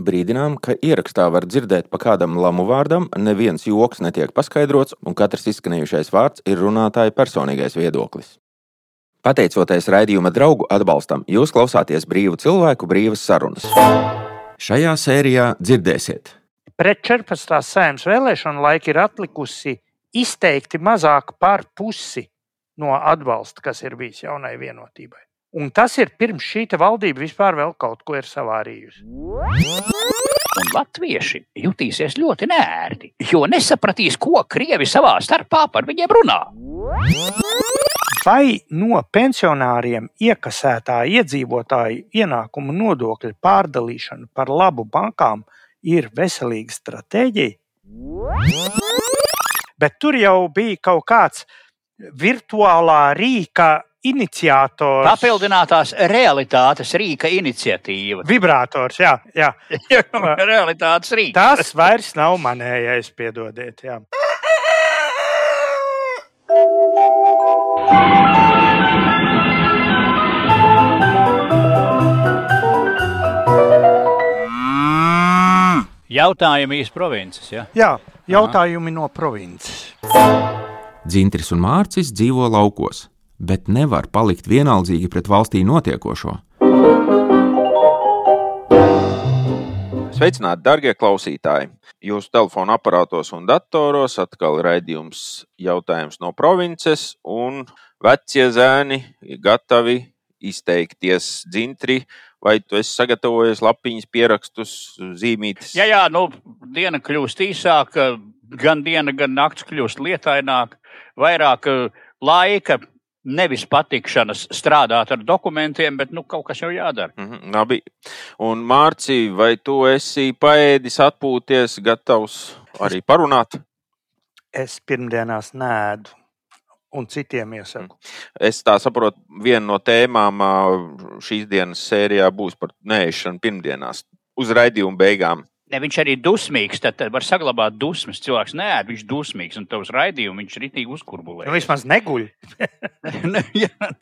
Brīdinām, ka ierakstā var dzirdēt pa kādam lamu vārdam, neviens joks netiek paskaidrots, un katrs izskanējušais vārds ir runātāja personīgais viedoklis. Pateicoties raidījuma draugu atbalstam, jūs klausāties brīvu cilvēku brīvas sarunas. Šajā sērijā dzirdēsiet. Pret 14. sēmas vēlēšanu laiku ir atlikusi izteikti mazāk par pusi no atbalsta, kas ir bijis jaunai vienotībai. Un tas ir pirms šī valdība vispār vēl kaut ko ir savārījusi. Un latvieši jutīsies ļoti nērti, jo nesapratīs, ko krievi savā starpā par viņiem runā. Vai no pensionāriem iekasētā iedzīvotāju ienākumu nodokļa pārdalīšana par labu bankām ir veselīga stratēģija? Bet tur jau bija kaut kāds virtuālā rīka iniciators. Papildinātās realitātes rīka iniciatīva. Vibrators, jā, jā. realitātes rīks. Tas vairs nav manējais, piedodiet. Jā. Jautājumi īsi provinces. Ja? jā, jautājumi Aha. no provinces. Dzintris un Mārcis dzīvo laukos, bet nevar palikt vienaldzīgi pret valstī notiekošo. Sveicināti, darbie klausītāji! Jūsu telefona aparātos un datoros atkal raidījums jautājums no provinces, un vecie zēni gatavi izteikties dzintri Vai tu esi sagatavojis lapiņas, pierakstus, zīmītes? Jā, jā, nu, diena kļūst īsāka, gan diena, gan naktis kļūst lietaināka, vairāk eh, laika. Nevis patikšanas strādāt ar dokumentiem, bet nu, kaut kas jau jādara. Mm -hmm, labi. Un, Mārci, vai tu esi paēdis, atpūties, gatavs arī parunāt? Es pirmdienās nēdu un citiem iesaku. Es tā saprotu, viena no tēmām šīs dienas sērijā būs par nēšanu pirmdienās, uz raidījuma beigām. Ne, viņš arī ir dusmīgs. Tad, tad var saglabāt dusmas. Cilvēks nē, viņš ir dusmīgs un tavs raidījums viņš ritīgi uzkurbulē. Nu, vismaz neguļ. Nu,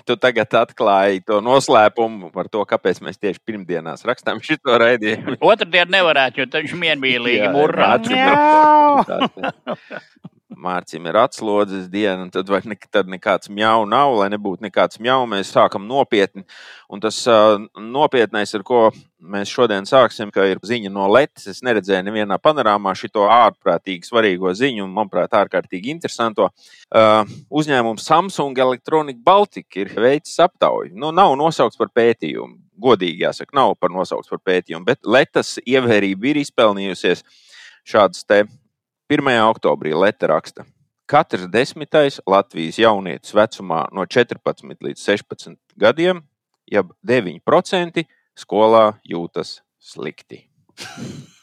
tu tagad atklāji to noslēpumu par to, kāpēc mēs tieši pirmdienās rakstām šo raidījumu. Otradien nevarētu, jo viņš miermīlīgi murrā. Mārciņam ir atslodzes diena, un tad, ne, tad nekāds mjau nav, lai nebūtu nekāds mjau. Mēs sākam nopietni. Un tas uh, nopietnais, ar ko mēs šodien sāksim, ir ziņa no Latvijas. Es neredzēju nevienā panorāmā šo ārprātīgi svarīgo ziņu, un manuprāt, ārkārtīgi interesanto. Uh, uzņēmums Samsung Electronic Baltica ir veicis aptauju. Nu, nav nosaukts par pētījumu. Godīgi jāsaka, nav par nosaukts par pētījumu, bet Latvijas ievērība ir izpelnījusies šādas 1. oktobrī Leta raksta. Katrs desmitais Latvijas jaunietis vecumā no 14 līdz 16 gadiem, jeb 9% skolā jūtas slikti.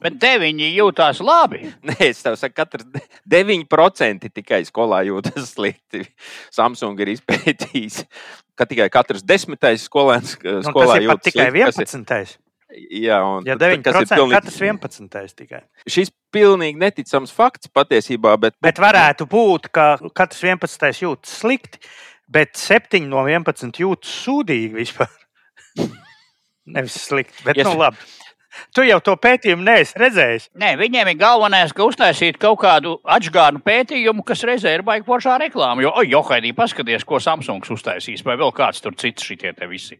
Bet 9 jūtas labi. Nē, es tev saku, katrs 9% tikai skolā jūtas slikti. Samsung ir izpētījis, ka tikai katrs desmitais skolēns nu, skolā jūtas slikti. Tikai 11. Jā, un ja 9% tas ir pilnīgi... katrs 11. tikai. Šis pilnīgi neticams fakts patiesībā, bet. Bet varētu būt, ka katrs 11. jūtas slikti, bet 7 no 11 jūtas sūdīgi vispār. Nevis slikti, bet yes. nu labi. Tu jau to pētījumu neesi redzējis. Nē, viņiem ir galvenais, ka uztaisīt kaut kādu atgādnu pētījumu, kas reizē ir baigta foršā reklāma. Jo, oi, Haidī, paskaties, ko Samsungs uztaisīs, vai vēl kāds tur cits šitie te visi.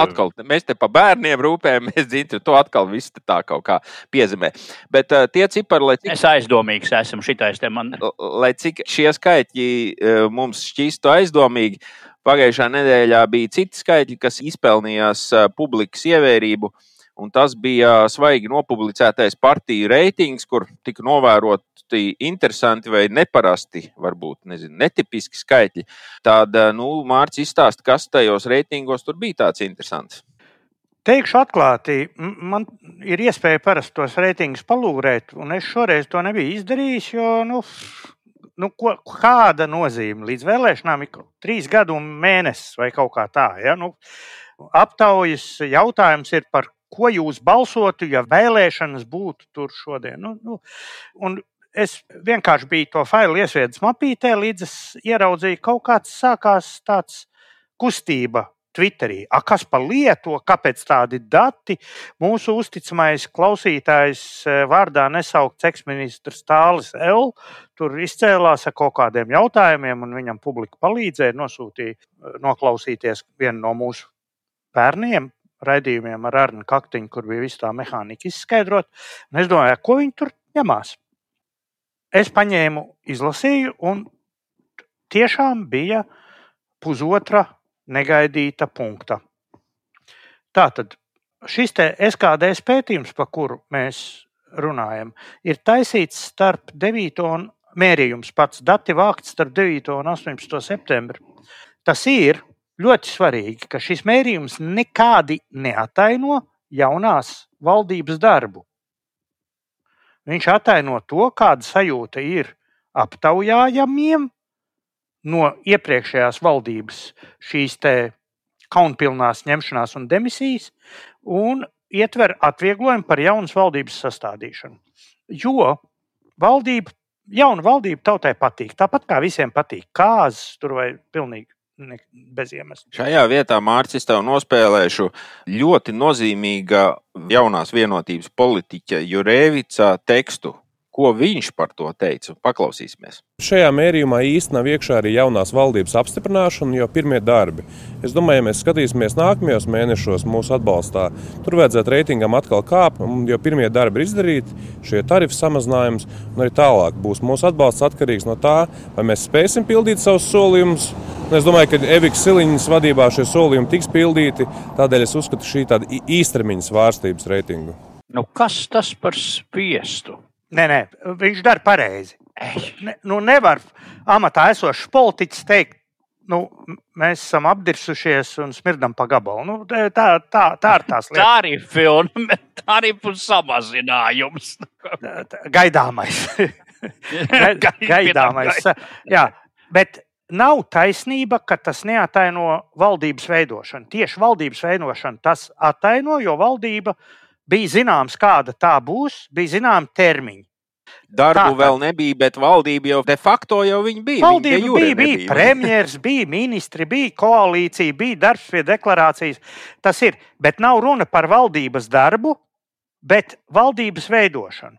Atkal, mēs te par bērniem rūpējamies, dzintri, to atkal viss tā kaut kā piezemē. Bet uh, tie cipari, lai cik... Es aizdomīgs esmu šitais te man. Lai cik šie skaitļi uh, mums šķīstu aizdomīgi, pagājušā nedēļā bija citi skaitļi, kas izpelnījās uh, publikas ievērību. Uh, Un tas bija svaigi nopublicētais partiju reitings, kur tika novēroti interesanti vai neparasti, varbūt nezinu, netipiski skaitļi. Tad, nu, Mārcis izstāsta, kas tajos reitingos tur bija tāds interesants. Teikšu atklāti, man ir iespēja parasti tos reitingus palūrēt, un es šoreiz to nebiju izdarījis, jo nu, nu, ko, kāda nozīme līdz vēlēšanām ir trīs gadu un mēnesis vai kaut kā tā. Ja? Nu, aptaujas jautājums ir par ko jūs balsotu, ja vēlēšanas būtu tur šodien. Nu, nu, es vienkārši biju to failu iesviedis mapītē, līdz es ieraudzīju, ka kaut kāds sākās tāds kustība Twitterī. A, kas par lieto, kāpēc tādi dati? Mūsu uzticamais klausītājs eh, vārdā nesaukts eksministrs Tālis L. Tur izcēlās ar kaut kādiem jautājumiem, un viņam publika palīdzēja, nosūtīja eh, noklausīties vienu no mūsu bērniem. Raidījumiem ar Arnu Kaktiņu, kur bija visa tā mehānika izskaidrot. Un es domāju, ko viņi tur ņemās. Es paņēmu, izlasīju, un tiešām bija pusotra negaidīta punkta. Tātad šis SKDS pētījums, par kuru mēs runājam, ir taisīts starp 9. un mērījums pats dati vākts starp 9. un 18. septembri. Tas ir ļoti svarīgi, ka šis mērījums nekādi neataino jaunās valdības darbu. Viņš ataino to, kāda sajūta ir aptaujājamiem no iepriekšējās valdības šīs kaunpilnās ņemšanās un demisijas, un ietver atvieglojumu par jaunas valdības sastādīšanu. Jo valdība, jauna valdība tautai patīk. Tāpat kā visiem patīk kāzas, tur vai pilnīgi bez iemesla. Šajā vietā Mārcis tev nospēlēšu ļoti nozīmīga jaunās vienotības politiķa Jurēvica tekstu, Ko viņš par to teica? Paklausīsimies. Šajā mērījumā īstenībā nav iekšā arī jaunās valdības apstiprināšana, jau pirmie darbi. Es domāju, ja mēs skatīsimies nākamajos mēnešos mūsu atbalstā, tur vajadzētu reitingam atkal kāpt, jo pirmie darbi ir izdarīti, šie tarifu samazinājums, un arī tālāk būs mūsu atbalsts atkarīgs no tā, vai mēs spēsim pildīt savus solījumus. Un es domāju, ka Eviks Siliņas vadībā šie solījumi tiks pildīti. Tādēļ es uzskatu šī tāda īstermiņa svārstības reitingu. Nu, kas tas par spiestu? Nē, nē, viņš dara pareizi. Ne, nu, nevar amatā esošs politiķis teikt, nu, mēs esam apdirsušies un smirdam pa gabalu. Nu, tā, tā, tā ir tās lietas. Tarifi un tarifu samazinājums. Gaidāmais. Gaidāmais. Jā, bet nav taisnība, ka tas neataino valdības veidošanu. Tieši valdības veidošanu tas ataino, jo valdība uh, Bija zināms, kāda tā būs, bija zināms termiņi. Darbu tā, vēl nebija, bet valdība jau de facto jau bija. Valdība bija, bija, bija premjeras, bija ministri, bija koalīcija, bija darbs pie deklarācijas. Tas ir, bet nav runa par valdības darbu, bet valdības veidošanu.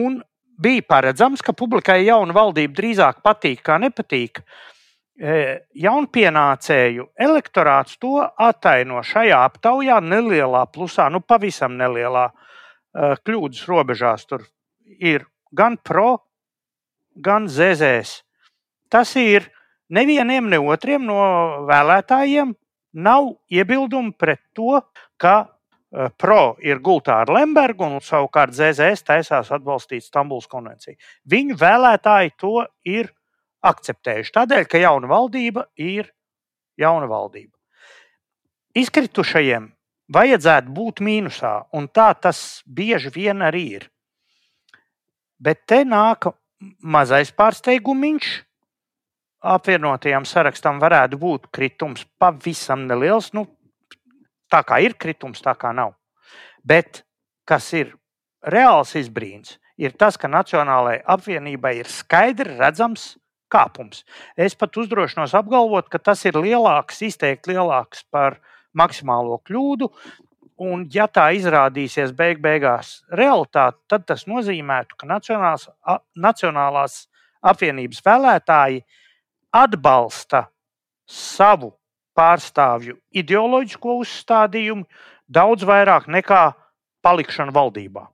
Un bija paredzams, ka publikai jauna valdība drīzāk patīk kā nepatīk. Uh, jaunpienācēju elektorāts to attaino šajā aptaujā nelielā plusā, nu pavisam nelielā e, kļūdas robežās. Tur ir gan pro, gan zēzēs. Tas ir nevienam, ne otriem no vēlētājiem nav iebildumu pret to, ka e, pro ir gultā ar Lembergu un savukārt ZZS taisās atbalstīt Stambulas konvenciju. Viņu vēlētāji to ir akceptējuši. Tādēļ, ka jauna valdība ir jauna valdība. Izkritušajiem vajadzētu būt mīnusā, un tā tas bieži vien arī ir. Bet te nāk mazais pārsteigumiņš. Apvienotajam sarakstam varētu būt kritums pavisam neliels. Nu, tā kā ir kritums, tā kā nav. Bet kas ir reāls izbrīns, ir tas, ka Nacionālajai apvienībai ir skaidri redzams kāpums. Es pat uzdrošinos apgalvot, ka tas ir lielāks, izteikti lielāks par maksimālo kļūdu. Un, ja tā izrādīsies beig beigās realitāte, tad tas nozīmētu, ka Nacionālās, Nacionālās apvienības vēlētāji atbalsta savu pārstāvju ideoloģisko uzstādījumu daudz vairāk nekā palikšanu valdībā.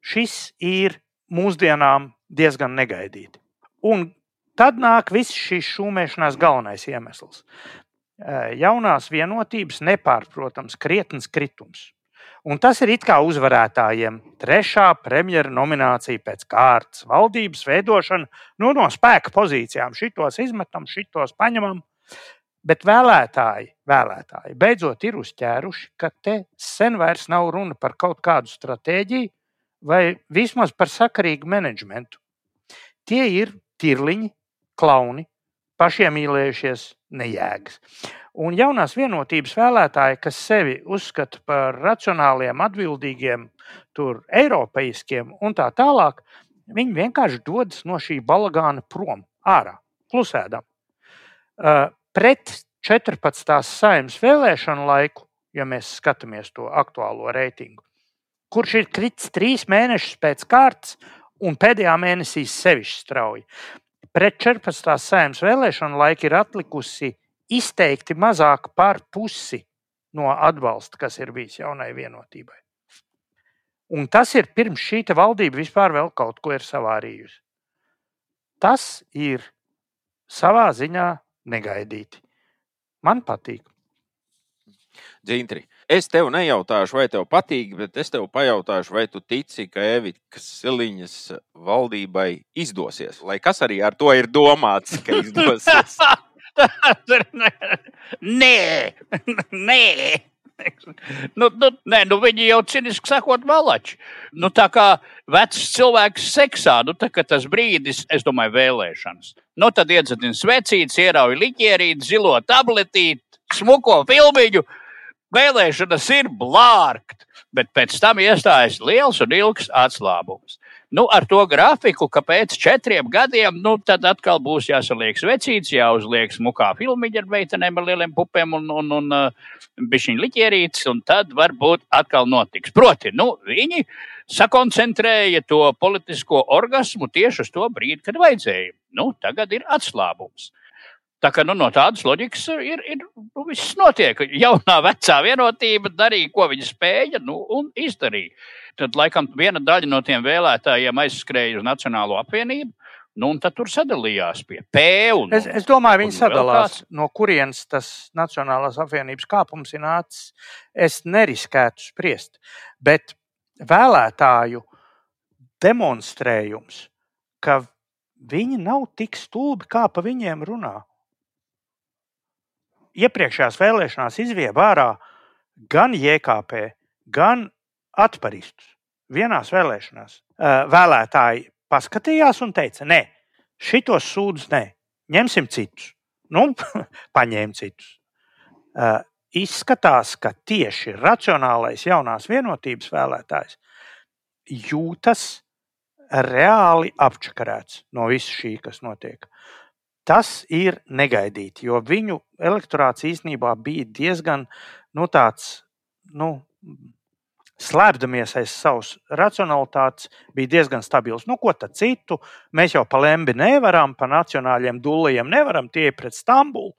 Šis ir mūsdienām diezgan negaidīti. Un Tad nāk viss šīs šūmēšanās galvenais iemesls. Jaunās vienotības nepārprotams krietns kritums. Un tas ir it kā uzvarētājiem trešā premjera nominācija pēc kārtas. Valdības veidošana nu, no spēka pozīcijām. Šitos izmetam, šitos paņemam. Bet vēlētāji, vēlētāji beidzot ir uzķēruši, ka te sen vairs nav runa par kaut kādu stratēģiju vai vismaz par sakarīgu menedžmentu. Tie ir tirliņi, klauni, pašiemīlējušies, nejēgas. Un jaunās vienotības vēlētāji, kas sevi uzskata par racionāliem, atbildīgiem, tur, eiropeiskiem un tā tālāk, viņi vienkārši dodas no šī balagāna prom, ārā, klusēdam. Uh, pret 14. saimnes vēlēšanu laiku, ja mēs skatāmies to aktuālo reitingu, kurš ir kritis trīs mēnešus pēc kārtas un pēdējā mēnesī sevišķi strauji. Pret 14. saimnes vēlēšanu laiku ir atlikusi izteikti mazāk par pusi no atbalsta, kas ir bijis jaunai vienotībai. Un tas ir pirms šī valdība vispār vēl kaut ko ir savārījusi. Tas ir savā ziņā negaidīti. Man patīk. Dzintri, es tev nejautāšu, vai tev patīk, bet es tev pajautāšu, vai tu tici, ka Evikas Siliņas valdībai izdosies. Lai kas arī ar to ir domāts, ka izdosies. nē, nē. Nu, nu, nē, nu viņi jau ciniski sakot, malači. Nu, tā kā vecs cilvēks seksā, nu, tā, tas brīdis, es domāju, vēlēšanas. Nu, tad iedzina svecītes, ierauj liķierīt, zilo tabletīti, smuko filmiņu. Vēlēšanas ir blārkt, bet pēc tam iestājas liels un ilgs atslābums nu, ar to grafiku, ka pēc četriem gadiem nu, tad atkal būs jāsaliek svecīts, jāuzliek smukā filmiņa ar meitenēm, ar lieliem pupiem un, un, un uh, bišķiņu liķierītes, un tad varbūt atkal notiks. Proti, nu, viņi sakoncentrēja to politisko orgasmu tieši uz to brīdi, kad vajadzēja. Nu, tagad ir atslābums. Tā kā nu, no tādas loģikas ir, ir nu, viss notiek. Jaunā vecā vienotība darīja, ko viņa spēja, nu, un izdarīja tad laikam viena daļa no tiem vēlētājiem aizskrēja uz Nacionālo apvienību. Nu, un tad tur sadalījās pie P. Un, es, es domāju, viņi sadalās, no kurienes tas Nacionālās apvienības kāpums ir nācis. Es neriskētu spriest, bet vēlētāju demonstrējums, ka viņi nav tik stulbi, kā pa viņiem runā. Iepriekšējās vēlēšanās izvieba ārā gan JKP, gan atparistus vienās vēlēšanās. Vēlētāji paskatījās un teica, nē, šitos sūdzus nē, ņemsim citus. Nu, paņēma citus. Izskatās, ka tieši racionālais jaunās vienotības vēlētājs jūtas reāli apčakarēts no visa šī, kas notiek. Tas ir negaidīti, jo viņu elektorāts īstenībā bija diezgan nu, tāds nu, slēpdamies aiz savas racionalitātes, bija diezgan stabils. Nu, ko tad citu? Mēs jau pa lembi nevaram, pa nacionāļiem dūlījiem nevaram, tie ir pret Stambulu.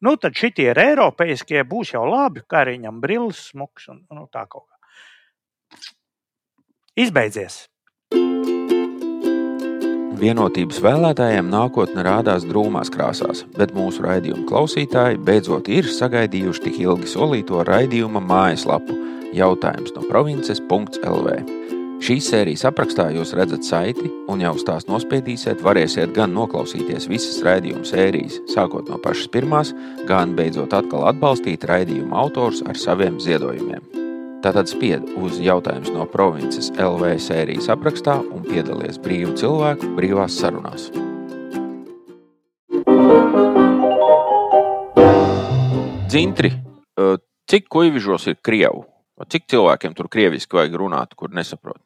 Nu, tad šitie ir eiropeiskie, būs jau labi, kā arī viņam brilles, smuks un nu, tā kaut kā. Izbeidzies! Vienotības vēlētājiem nākotne rādās drūmās krāsās, bet mūsu raidījuma klausītāji beidzot ir sagaidījuši tik ilgi solīto raidījuma mājaslapu jautājums no provinces.lv. Šīs sērijas aprakstā jūs redzat saiti, un jau uz tās nospiedīsiet, varēsiet gan noklausīties visas raidījuma sērijas, sākot no pašas pirmās, gan beidzot atkal atbalstīt raidījuma autors ar saviem ziedojumiem. Tātad spied uz jautājumus no provinces LV sērijas aprakstā un piedalies brīvu cilvēku brīvās sarunās. Dzintri, cik kuģižos ir Krievu? Cik cilvēkiem tur krieviski vajag runāt, kur nesaprot?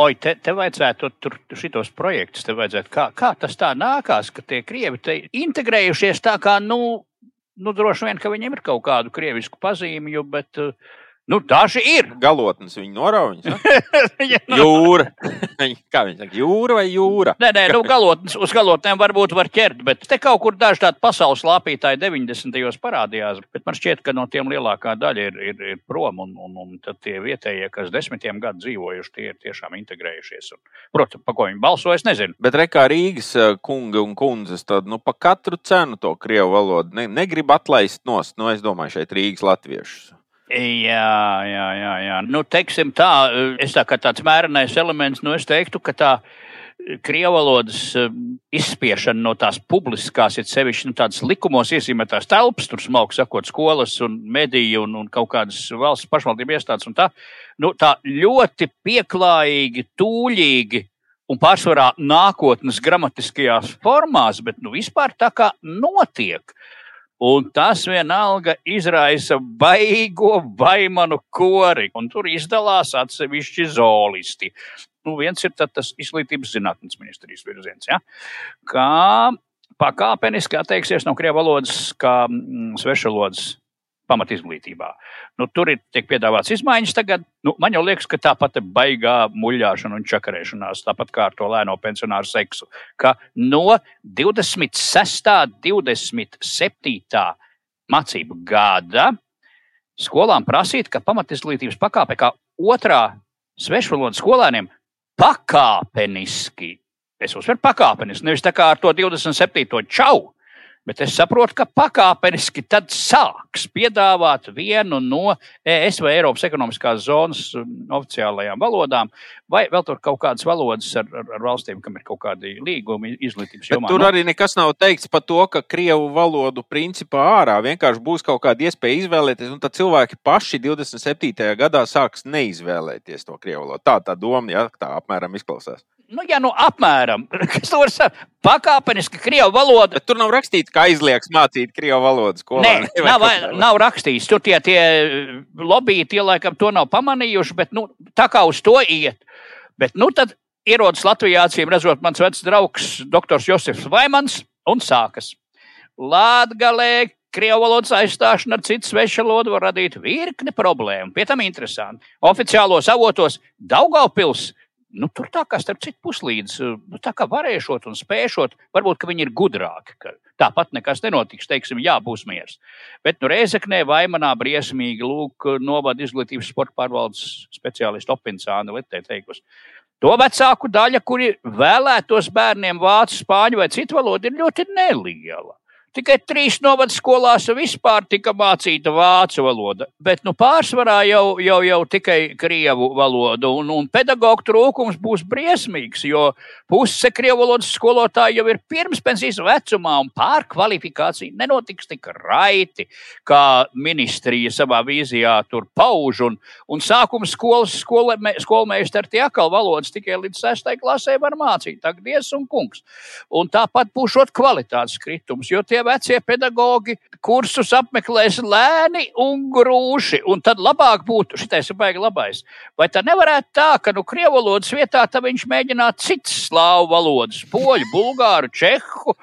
Oi, te, te vajadzētu tur šitos projektus, te vajadzētu, kā, kā tas tā nākās, ka tie krievi te integrējušies tā kā, nu, nu droši vien, ka viņiem ir kaut kādu krievisku pazīmju, bet uh, Nu, daži ir. Galotnes viņa norauņas. jūra. Kā viņi saka, jūra vai jūra? nē, nē, nu, galotnes, uz galotnēm varbūt var ķert, bet te kaut kur daži tādi pasaules lāpītāji 90. gados parādījās. Bet man šķiet, ka no tiem lielākā daļa ir, ir, ir prom, un, un, un tad tie vietējie, kas desmitiem gadu dzīvojuši, tie ir tiešām integrējušies. Un, protams, pa ko viņi balso, es nezinu. Bet rekā Rīgas eh, kunga un kundzes, tad nu, pa katru cenu to krievu valodu ne, negrib atlaist nost. Nu, es domāju, šeit Rīgas latviešus. Jā, jā, jā. jā. Nu, teiksim tā, es tā kā tāds mērenais elements, nu, es teiktu, ka tā krievalodas eh, izspiešana no tās publiskās, ir sevišķi nu, tādas likumos iezīmētās telpas, tur smalki sakot, skolas un mediju un, un kaut kādas valsts pašvaldību iestādes un tā, nu, tā ļoti pieklājīgi, tūļīgi un pārsvarā nākotnes gramatiskajās formās, bet nu, vispār tā kā notiek. Un tas vienalga izraisa baigo vaimanu kori, un tur izdalās atsevišķi zoolisti. Nu, viens ir tas izglītības zinātnes ministrijas virziens, ja? kā pakāpeniski atteiksies no krievu valodas kā mm, svešvalodas pamatizglītībā. Nu, tur ir tiek piedāvāts izmaiņas tagad. Nu, man jau liekas, ka tā pati baigā muļāšana un čakarēšanās, tāpat kā ar to lēno pensionāru seksu, ka no 26. un 27. mācību gada skolām prasīt, ka pamatizglītības pakāpe kā otrā svešvalodas skolēniem pakāpeniski Es uzsveru pakāpeniski, nevis tā kā ar to 27. čau. Bet es saprotu, ka pakāpeniski tad sāks piedāvāt vienu no ES vai Eiropas ekonomiskās zonas um, oficiālajām valodām, vai vēl tur kaut kādas valodas ar, ar, ar valstīm, kam ir kaut kādi līgumi izglītības jomā. Tur nu. arī nekas nav teikts par to, ka krievu valodu principā ārā vienkārši būs kaut kāda iespēja izvēlēties, un tad cilvēki paši 27. gadā sāks neizvēlēties to krievu valodu. Tā tā doma, ja tā apmēram izklausās nu, ja nu apmēram, kas tur ir pakāpeniski krievu valoda. Bet tur nav rakstīts, ka aizliegs mācīt krievu valodu skolā. Nē, ne, nav, nav rakstīts. Tur tie, tie lobby, tie laikam to nav pamanījuši, bet nu, tā kā uz to iet. Bet nu tad ierodas Latvijā, acīm redzot, mans vecs draugs, doktors Josefs Vaimans, un sākas. Lātgalē Krievu valodas aizstāšana ar citu svešu valodu var radīt virkni problēmu. Pie tam interesanti. Oficiālos avotos Daugaupils nu, tur tā kā starp citu puslīdz, eh, nu, tā kā varēšot un spēšot, varbūt viņi ir gudrāki. Tāpat nekas nenotiks, teiksim, jā, būs miers. Bet nu, Reizeknē vaimanā briesmīgi lūk, novada izglītības sporta pārvaldes speciālists Opinsāna Litē teikusi. To vecāku daļa, kuri vēlētos bērniem vācu, spāņu vai citu valodu, ir ļoti neliela. Tikai trīs novads skolās vispār tika mācīta vācu valoda, bet nu, pārsvarā jau, jau, jau tikai krievu valoda. Un, un pedagoģa trūkums būs briesmīgs, jo puse krievu valodas skolotāji jau ir pirmspensijas vecumā, un pārkvalifikācija nenotiks tik raiti, kā ministrija savā vīzijā tur pauž. Un, un sākuma skolas skolmeistari tie atkal valodas tikai līdz sestai klasē var mācīt. Tak, dievs un kungs. Un tāpat būšot kvalitātes kritums, jo tie vecie pedagoģi kursus apmeklēs lēni un grūši. Un tad labāk būtu, šitais ir baigi labais. Vai tā nevarētu tā, ka nu krievu valodas vietā viņš mēģinātu citas slāvu valodas, poļu, bulgāru, čehu.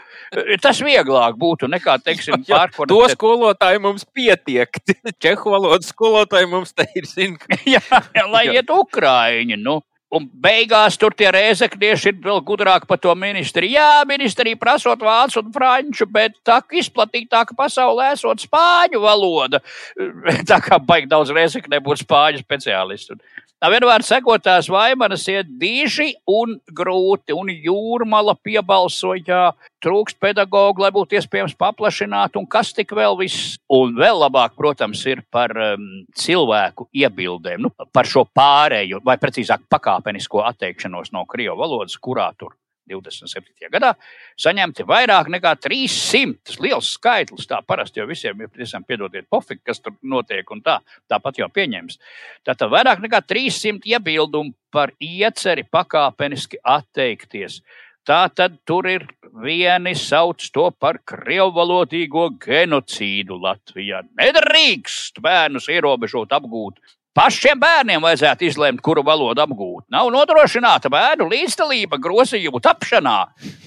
Tas vieglāk būtu nekā, teiksim, pārkvalificēt. To skolotāju mums pietiek. Čehu valodas skolotāju mums te ir zina. jā, jā, lai iet Ukraiņi. Nu. Un beigās tur tie rēzeknieši ir vēl gudrāki par to ministri. Jā, ministrija prasot vācu un franču, bet tā izplatītāka pasaulē esot spāņu valoda. Tā kā baigi daudz rēzeknē būt spāņu speciālistu. Tā vienmēr sekotās vaimanas iet diži un grūti, un jūrmala piebalsoja, trūkst pedagoģu, lai būtu iespējams paplašināt, un kas tik vēl viss. Un vēl labāk, protams, ir par um, cilvēku iebildēm, nu, par šo pārēju, vai precīzāk pakāpenisko atteikšanos no krievu valodas, kurā tur 27. gadā saņemti vairāk nekā 300. Tas liels skaitlis. Tā parasti jau visiem ir tiešām piedodiet, pofīgi, kas tur notiek, un tā, tāpat jau pieņems. Tātad vairāk nekā 300 iebildumu par ieceri pakāpeniski atteikties. Tā tad tur ir vieni sauc to par krievvalodīgo genocīdu Latvijā. Nedrīkst bērnus ierobežot apgūt Pašiem bērniem vajadzētu izlemt, kuru valodu apgūt. Nav nodrošināta bērnu līdzdalība grozījumu tapšanā.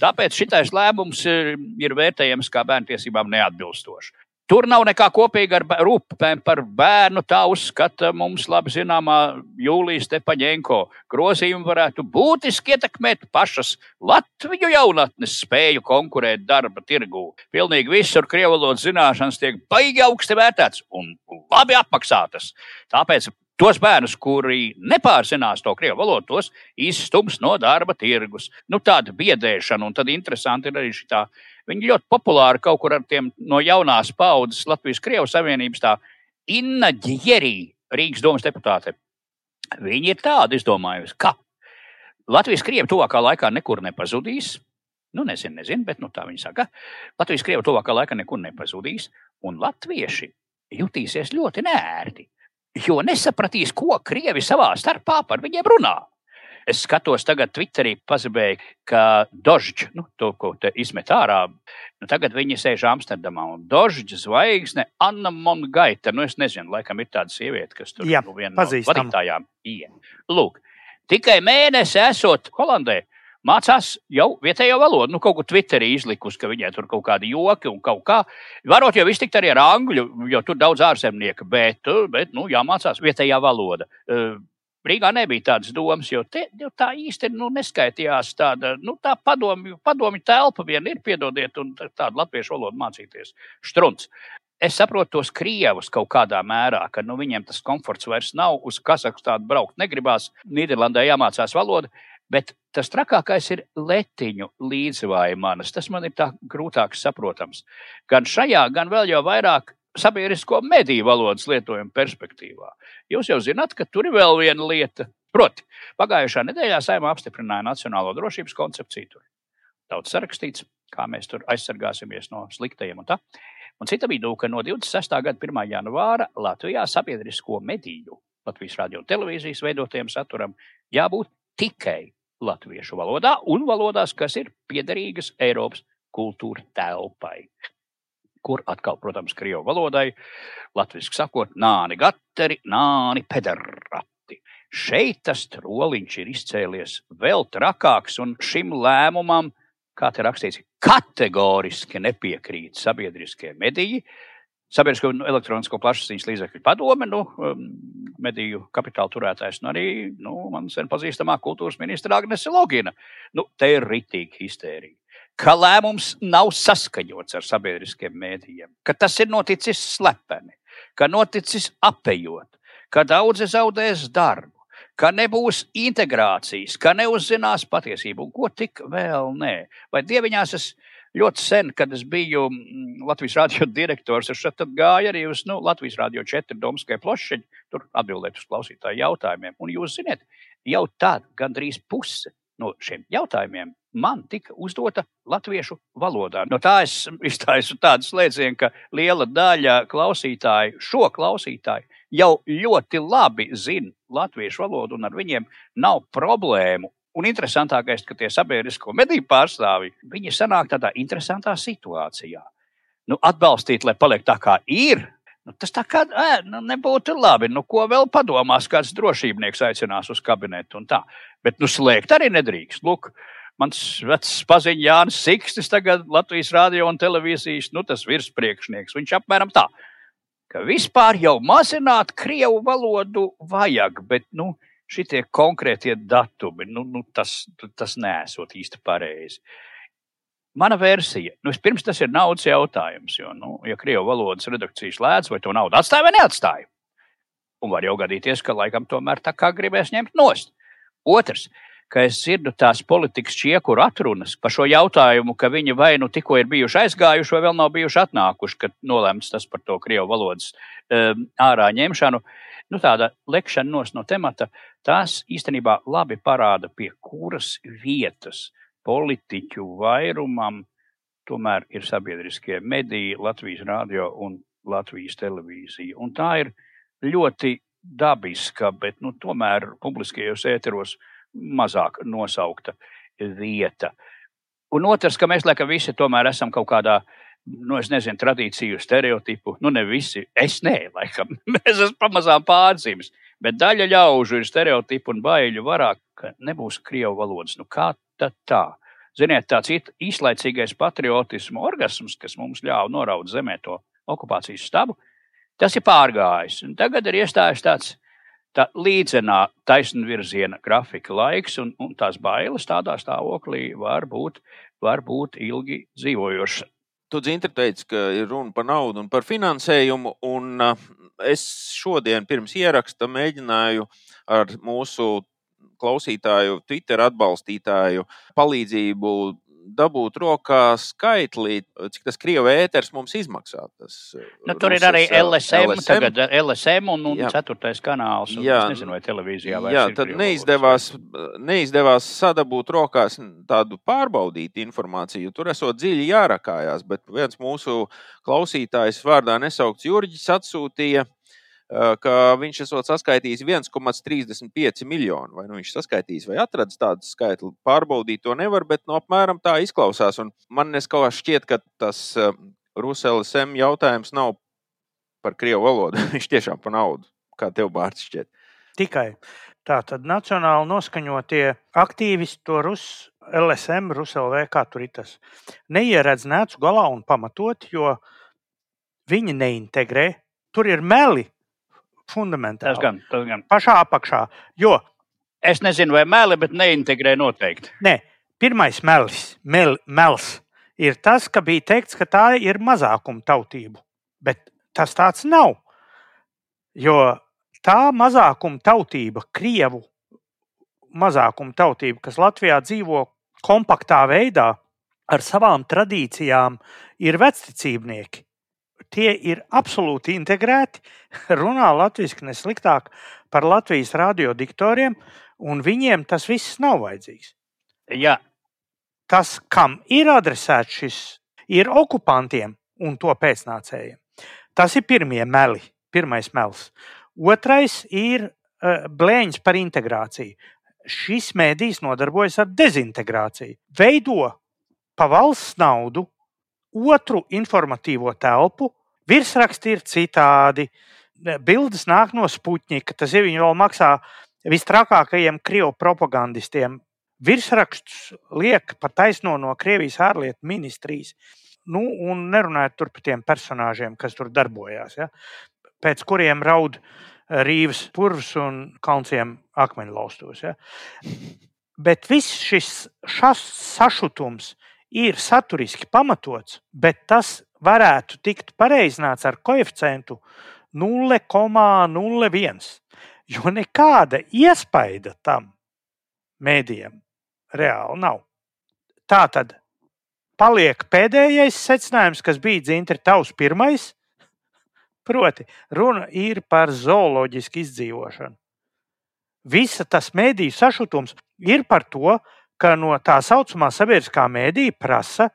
Tāpēc šitais lēmums ir, ir vērtējams kā bērnu tiesībām neatbilstošs. Tur nav nekā kopīga ar rūpēm par bērnu. Tā uzskata mums labi zināmā Jūlijas Stepaņēnko. Grozījumi varētu būtiski ietekmēt pašas Latviju jaunatnes spēju konkurēt darba tirgū. Pilnīgi visur krievu valodas zināšanas tiek baigi augsti vērtētas un labi apmaksātas. Tāpēc tos bērnus, kuri nepārzinās to krievu valodu, tos izstums no darba tirgus. Nu, tāda biedēšana, un tad interesanti ir arī šī tā. Viņi ļoti populāri kaut kur ar tiem no jaunās paudzes Latvijas Krievijas Savienības tā Inna Ģierī, Rīgas domas deputāte. Viņi ir tādi izdomājusi, ka Latvijas Krievija tuvākā laikā nekur nepazudīs. Nu, nezinu, nezinu, bet nu, tā viņi saka. Latvijas Krievija tuvākā laikā nekur nepazudīs, un latvieši jutīsies ļoti nērti jo nesapratīs, ko krievi savā starpā par viņiem runā. Es skatos, tagad Twitterī paziņoja, ka Dožģis, nu, to, ko te izmet ārā, nu, tagad viņi sēž Amsterdamā. Un Dožģis zvaigzne Anna Mongaita, nu, es nezinu, laikam ir tāda sieviete, kas tur Jā, nu, viena pazīstam. no vadītājām. Ie. Lūk, tikai mēnesi esot Holandē, mācās jau vietējo valodu. Nu, kaut ko Twitterī izlikusi, ka viņai tur kaut kādi joki un kaut kā. Varot jau iztikt arī ar angļu, jo tur daudz ārzemnieku, bet, bet nu, jāmācās vietējā valoda. Rīgā nebija tādas domas, jo, te, jo tā īsti nu, neskaitījās tāda nu, tā padomju, padomju telpa, vien ir, piedodiet, un tādu latviešu valodu mācīties. Štrunts. Es saprotu tos krievus kaut kādā mērā, ka nu, viņiem tas komforts vairs nav. Uz Kazahstānu braukt negribās, Nīderlandē jāmācās valoda, bet tas trakākais ir letiņu līdzvaimanas. Tas man ir tā grūtāk saprotams. Gan šajā, gan vēl jau vairāk sabiedrisko mediju valodas lietojumu perspektīvā. Jūs jau zināt, ka tur ir vēl viena lieta. Proti, pagājušā nedēļā saimā apstiprināja Nacionālo drošības koncepciju. Tur daudz sarakstīts, kā mēs tur aizsargāsimies no sliktajiem un tā. Un cita vidū, ka no 26. gada 1. janvāra Latvijā sabiedrisko mediju, Latvijas radio un televīzijas veidotiem saturam jābūt tikai latviešu valodā un valodās, kas ir piederīgas Eiropas kultūra telpai kur atkal, protams, krievu valodai, latviešu sakot, nāni gateri, nāni pederati. Šeit tas troliņš ir izcēlies vēl trakāks, un šim lēmumam, kā te rakstīts, kategoriski nepiekrīt sabiedriskie mediji. Sabiedrisko un elektronisko plašsaziņas līdzekļu padome, nu, um, mediju kapitāla turētājs, un arī nu, man sen pazīstamā kultūras ministra Agnese Logina. Nu, te ir ritīgi histērija ka lēmums nav saskaņots ar sabiedriskiem mēdījiem, ka tas ir noticis slepeni, ka noticis apējot, ka daudzi zaudēs darbu, ka nebūs integrācijas, ka neuzzinās patiesību, un ko tik vēl nē. Vai dieviņās es ļoti sen, kad es biju mm, Latvijas radio direktors, es tad gāju arī uz nu, Latvijas radio 4 Domskai plošķiņu, tur atbildēt uz klausītāju jautājumiem. Un jūs zināt, jau tad gandrīz puse no šiem jautājumiem man tika uzdota latviešu valodā. No tā es iztaisu tādu slēdzienu, ka liela daļa klausītāju, šo klausītāju, jau ļoti labi zina latviešu valodu, un ar viņiem nav problēmu. Un interesantākais, ka tie sabiedrisko mediju pārstāvji, viņi sanāk tādā interesantā situācijā. Nu, atbalstīt, lai paliek tā, kā ir, Nu, tas tā kā ē, nu, nebūtu labi. Nu, ko vēl padomās, kāds drošībnieks aicinās uz kabinetu un tā. Bet nu, slēgt arī nedrīkst. Lūk, mans vecs paziņš Jānis Siksnis, tagad Latvijas radio un televīzijas nu, virspriekšnieks. Viņš apmēram tā, ka vispār jau mazināt krievu valodu vajag, bet nu, šitie konkrētie datumi, nu, nu, tas, tas nesot īsti pareizi. Mana versija, nu, pirms tas ir naudas jautājums, jo, nu, ja krievu valodas redakcijas lēdz, vai to naudu atstāja vai neatstāja. Un var jau gadīties, ka laikam tomēr tā kā gribēs ņemt nost. Otrs, ka es dzirdu tās politikas čiekuru atrunas par šo jautājumu, ka viņi vai nu tikko ir bijuši aizgājuši, vai vēl nav bijuši atnākuši, kad nolēmts tas par to krievu valodas um, ārā ņemšanu. Nu, tāda lekšana no temata, tās īstenībā labi parāda, pie kuras vietas politiķu vairumam tomēr ir sabiedriskie mediji, Latvijas radio un Latvijas televīzija. Un tā ir ļoti dabiska, bet nu, tomēr publiskajos ēteros mazāk nosaukta vieta. Un otrs, ka mēs laikam visi tomēr esam kaut kādā, nu, es nezinu, tradīciju, stereotipu, nu, ne visi, es nē, laikam, mēs esam pamazām pārdzīves, bet daļa ļaužu ir stereotipu un baiļu varā, ka nebūs krievu valodas. Nu, kā tad tā? Ziniet, tāds īslaicīgais patriotismu orgasms, kas mums ļāva noraut zemē to okupācijas stabu, tas ir pārgājis. Un tagad ir iestājies tāds tā līdzenā taisnvirziena grafika laiks, un, un tās bailes tādā stāvoklī var būt, var būt ilgi dzīvojošas. Tu dzintri teici, ka ir runa par naudu un par finansējumu, un es šodien pirms ieraksta mēģināju ar mūsu klausītāju, Twitter atbalstītāju palīdzību dabūt rokā skaitli, cik tas krievu ēters mums izmaksā. Tas, nu, tur Rusas, ir arī LSM, LSM. Tagad LSM un, un jā. ceturtais kanāls. Un jā, nezinu, vai televīzijā vai jā, tad neizdevās, neizdevās sadabūt rokās tādu pārbaudītu informāciju. Tur esot dziļi jārakājās, bet viens mūsu klausītājs vārdā nesaukts Jurģis atsūtīja ka viņš esot saskaitījis 1,35 miljonu. Vai nu viņš saskaitījis vai atradis tādu skaitli, pārbaudīt to nevar, bet no nu, apmēram tā izklausās. Un man kā šķiet, ka tas Rusēlas M jautājums nav par krievu valodu. viņš tiešām par naudu, kā tev bārts šķiet. Tikai tā tad nacionāli noskaņotie aktīvisti to rusu LSM, Ruselv, kā tur ir tas. Neieredz necu galā un pamatot, jo viņi neintegrē. Tur ir meli Tas fundamentāli. gan, tas gan. Pašā apakšā. Jo Es nezinu, vai mēli, bet neintegrē noteikti. Nē, pirmais melis, mel, mels ir tas, ka bija teikts, ka tā ir mazākuma tautība. Bet tas tāds nav. Jo tā mazākuma tautība, krievu mazākuma tautība, kas Latvijā dzīvo kompaktā veidā, ar savām tradīcijām, ir vecticībnieki. Tie ir absolūti integrēti, runā latviešu nesliktāk par Latvijas radiodiktoriem, un viņiem tas viss nav vajadzīgs Jā, tas, kam ir adresēts šis, ir okupantiem un to pēcnācējiem. Tas ir pirmie meli, pirmais melis. Otrais ir uh, blēņas par integrāciju. Šis mēdījis nodarbojas ar dezintegrāciju. Veido pa valsts naudu otru informatīvo telpu. Virsraksti ir citādi, bildes nāk no Sputņika. Tas ir viņi vēl maksā vistrakākajiem krievu propagandistiem virsrakstus liek pa taisno no Krievijas ārlietu ministrijas. Nu, un nerunājot par tiem personāžiem, kas tur darbojās, ja, pēc kuriem raud rīvs, purvs un kalnciem akmeņlaustos. Ja. Bet viss šis sašutums ir saturiski pamatots, bet tas varētu tikt pareizināts ar koeficientu 0,01. Jo nekāda iespaida tam mēdījam reāli nav. Tā tad paliek pēdējais secinājums, kas bija dzintri tavs pirmais. Proti, runa ir par zooloģisku izdzīvošanu. Visa tas mēdīju sašutums ir par to, ka no tā saucamā sabiedriskā mēdīja prasa,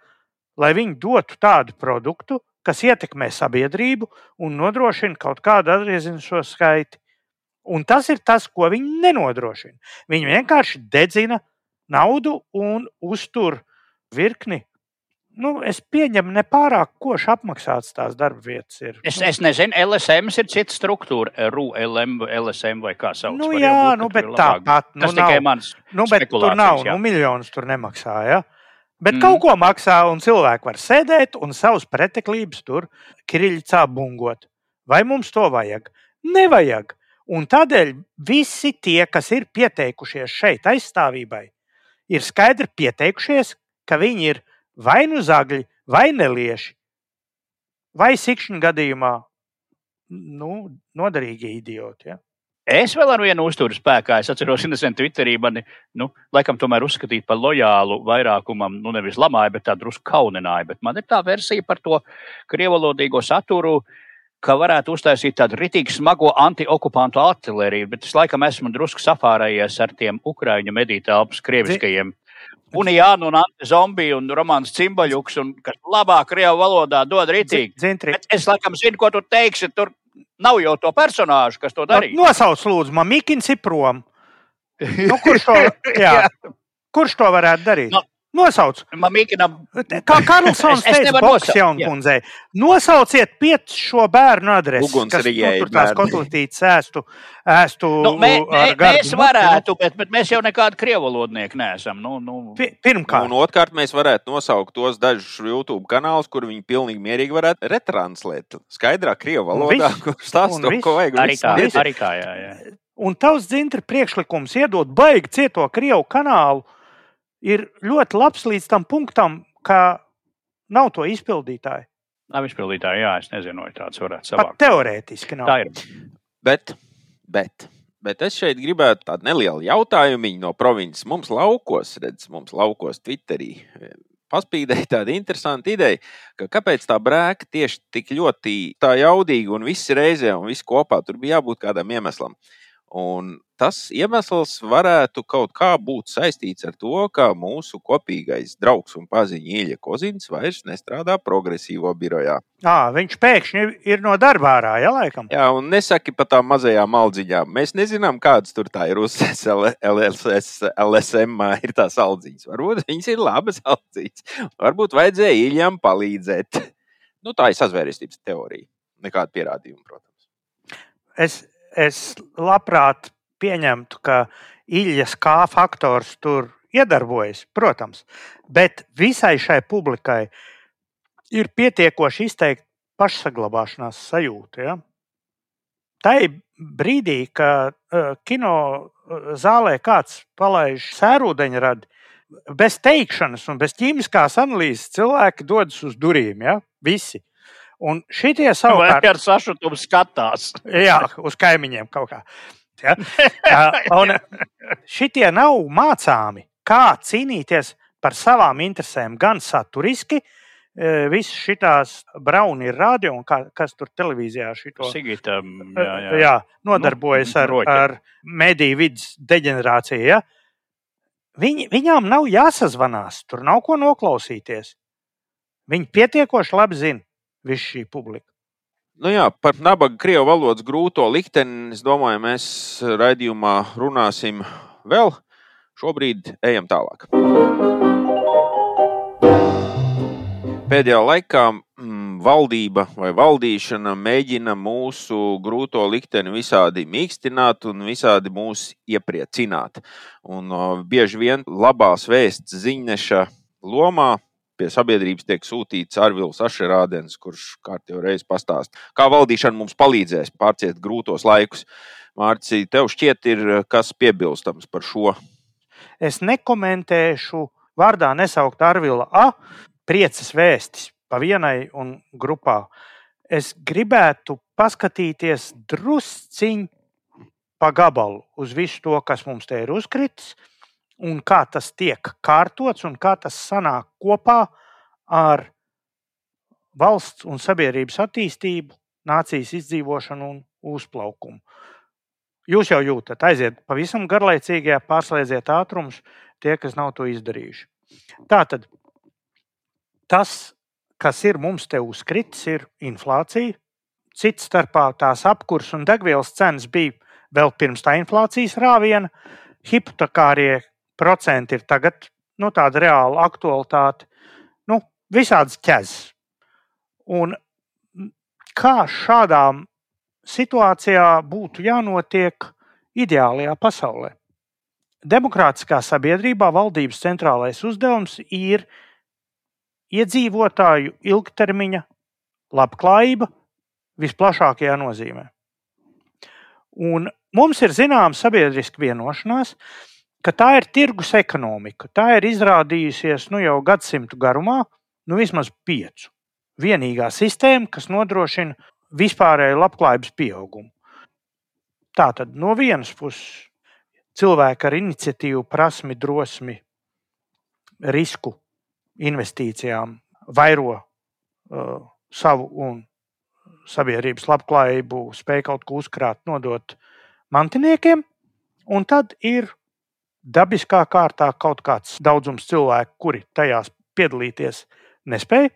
lai viņi dotu tādu produktu, kas ietekmē sabiedrību un nodrošina kaut kādu atgriezenisko skaiti. Un tas ir tas, ko viņi nenodrošina. Viņi vienkārši dedzina naudu un uztur virkni. Nu, es pieņemu, nepārāk koši apmaksāts tās darba vietas. Ir. Es, es nezinu, LSM ir cita struktūra, RULM, LSM vai kā sauc. Nu, jā, būt, nu, bet tāpat. Nu, Tas tikai nav. mans. Nu, bet tur nav, jā. nu, miljonus tur nemaksā. Ja? Bet Mm. kaut ko maksā, un cilvēki var sēdēt un savus preteklības tur kriļcā bungot. Vai mums to vajag? Nevajag. Un tādēļ visi tie, kas ir pieteikušies šeit aizstāvībai, ir skaidri pieteikušies, ka viņi ir vai nu zagļi, vai nelieši, vai sikšņu gadījumā nu, noderīgi idioti. Ja? Es vēl ar vienu uzturu spēkā. Es atceros, ka Twitterī mani, nu, laikam, tomēr uzskatīt par lojālu vairākumam, nu, nevis lamāju, bet tā drusku kaunināju. Bet man ir tā versija par to krievalodīgo saturu, ka varētu uztaisīt tādu ritīgi smago antiokupantu artilēriju, bet es laikam esmu drusku safārējies ar tiem ukraiņu medītālpas krieviskajiem. Unijānu un antizombiju un romāns cimbaļuks, un kas labāk krievu valodā dod ritīgi. Zintri, Bet es laikam zinu, ko tu teiksi. Tur nav jau to personāžu, kas to darīja. Nosauc, lūdzu, man Mikins ir prom. Nu, kurš, to, jā, kurš to varētu darīt? No. Nosauc. Man mīkinām, Kā Karlsons teica, Boksjaunkundzei, nosauciet pieci šo bērnu adresi, kas nu, tur tās kotletītes ēstu, ēstu nu, mē, mē, ar gardu mēs muti, varētu, bet, bet mēs jau nekādi krievalodnieki neesam. Nu, nu. nu, pi- Pirmkārt, Un otrkārt, mēs varētu nosaukt tos dažus YouTube kanālus, kur viņi pilnīgi mierīgi varētu retranslēt. Skaidrā krievu Un valodā, viss. kurš stāsta to, ko vajag. Arī tā, arī tā, jā. jā. un tavs dzintri priekšlikums iedot baigi cieto Krievu kanālu ir ļoti labs līdz tam punktam, ka nav to izpildītāju. Nav izpildītāji, jā, es nezinu, vai tāds varētu Pat savākt. teorētiski nav. Tā ir. Bet, bet, bet es šeit gribētu tādu nelielu jautājumu no provinces. Mums laukos, redz, mums laukos Twitterī. Paspīdēja tāda interesanta ideja, ka kāpēc tā brēka tieši tik ļoti tā jaudīga un viss reizē un viss kopā tur bija jābūt kādam iemeslam. Un tas iemesls varētu kaut kā būt saistīts ar to, ka mūsu kopīgais draugs un paziņa Ilja Kozins vairs nestrādā progresīvo birojā. À, viņš pēkšņi ir no darba ārā, ja laikam. Jā, un nesaki par tām mazajām maldziņām. Mēs nezinām, kādas tur tā ir uz LSS, LSM ir tās aldziņas. Varbūt viņas ir labas aldziņas. Varbūt vajadzēja Iljam palīdzēt. Nu, tā ir sazvērestības teorija. Nekāda pierādījuma, protams. Es, es labprāt pieņemtu, ka Iljas kā faktors tur iedarbojas, protams, bet visai šai publikai ir pietiekoši izteikti pašsaglabāšanās sajūta. Ja? Ir brīdī, kad uh, kino zālē kāds palaiž sērūdeņradi, bez teikšanas un bez ķīmiskās analīzes cilvēki dodas uz durvīm. Ja? Visi. Un šitie savukārt ar sašutumu skatās. jā, uz kaimiņiem kaut kā. Ja? Un šitie nav mācāmi, kā cīnīties par savām interesēm, gan saturiski, Visas šīs brauni ir radio un kā, kas tur televīzijā šito, Sigita, jā, jā. Jā, nodarbojas nu, ar, roķi. ar mediju vidas deģenerāciju. Ja? Viņi, viņām nav jāsazvanās, tur nav ko noklausīties. Viņi pietiekoši labi zina visu šī publika. Nu jā, par nabaga krievu valodas grūto likteni, es domāju, mēs raidījumā runāsim vēl. Šobrīd ejam tālāk. Pēdējā laikā mm, valdība vai valdīšana mēģina mūsu grūto likteni visādi mīkstināt un visādi mūs iepriecināt. Un, bieži vien labās vēsts ziņneša lomā pie sabiedrības tiek sūtīts Arvils Ašerādens, kurš kārtībā reiz pastāsta, kā valdīšana mums palīdzēs pārciest grūtos laikus. Mārcis, tev šķiet, ir kas piebilstams par šo? Es nekomentēšu vārdā nesaukt Arvila A priecas vēstis pa vienai un grupā. Es gribētu paskatīties drusciņ pa gabalu uz visu to, kas mums te ir uzkritis, un kā tas tiek kārtots un kā tas sanāk kopā ar valsts un sabiedrības attīstību, nācijas izdzīvošanu un uzplaukumu. Jūs jau jūtat, aiziet pavisam garlaicīgajā, pārslēdziet ātrumus, tie, kas nav to izdarījuši. Tātad tas, kas ir mums te uzkritis, ir inflācija. Cits starpā tās apkurss un degvielas cenas bija vēl pirms tā inflācijas rāviena. Hipotekārie procenti ir tagad nu, tāda reāla aktualitāte. Nu, visādas ķezas. Un kā šādām situācijā būtu jānotiek ideālajā pasaulē? Demokrātiskā sabiedrībā valdības centrālais uzdevums ir iedzīvotāju ilgtermiņa labklājība visplašākajā nozīmē. Un mums ir zināma sabiedriska vienošanās, ka tā ir tirgus ekonomika. Tā ir izrādījusies nu, jau gadsimtu garumā, nu vismaz piecu. Vienīgā sistēma, kas nodrošina vispārēju labklājības pieaugumu. Tā tad no vienas puses cilvēki ar iniciatīvu, prasmi, drosmi, risku investīcijām vairo uh, savu un sabiedrības labklājību, spēj kaut ko uzkrāt, nodot mantiniekiem, un tad ir dabiskā kārtā kaut kāds daudzums cilvēku, kuri tajās piedalīties nespēj.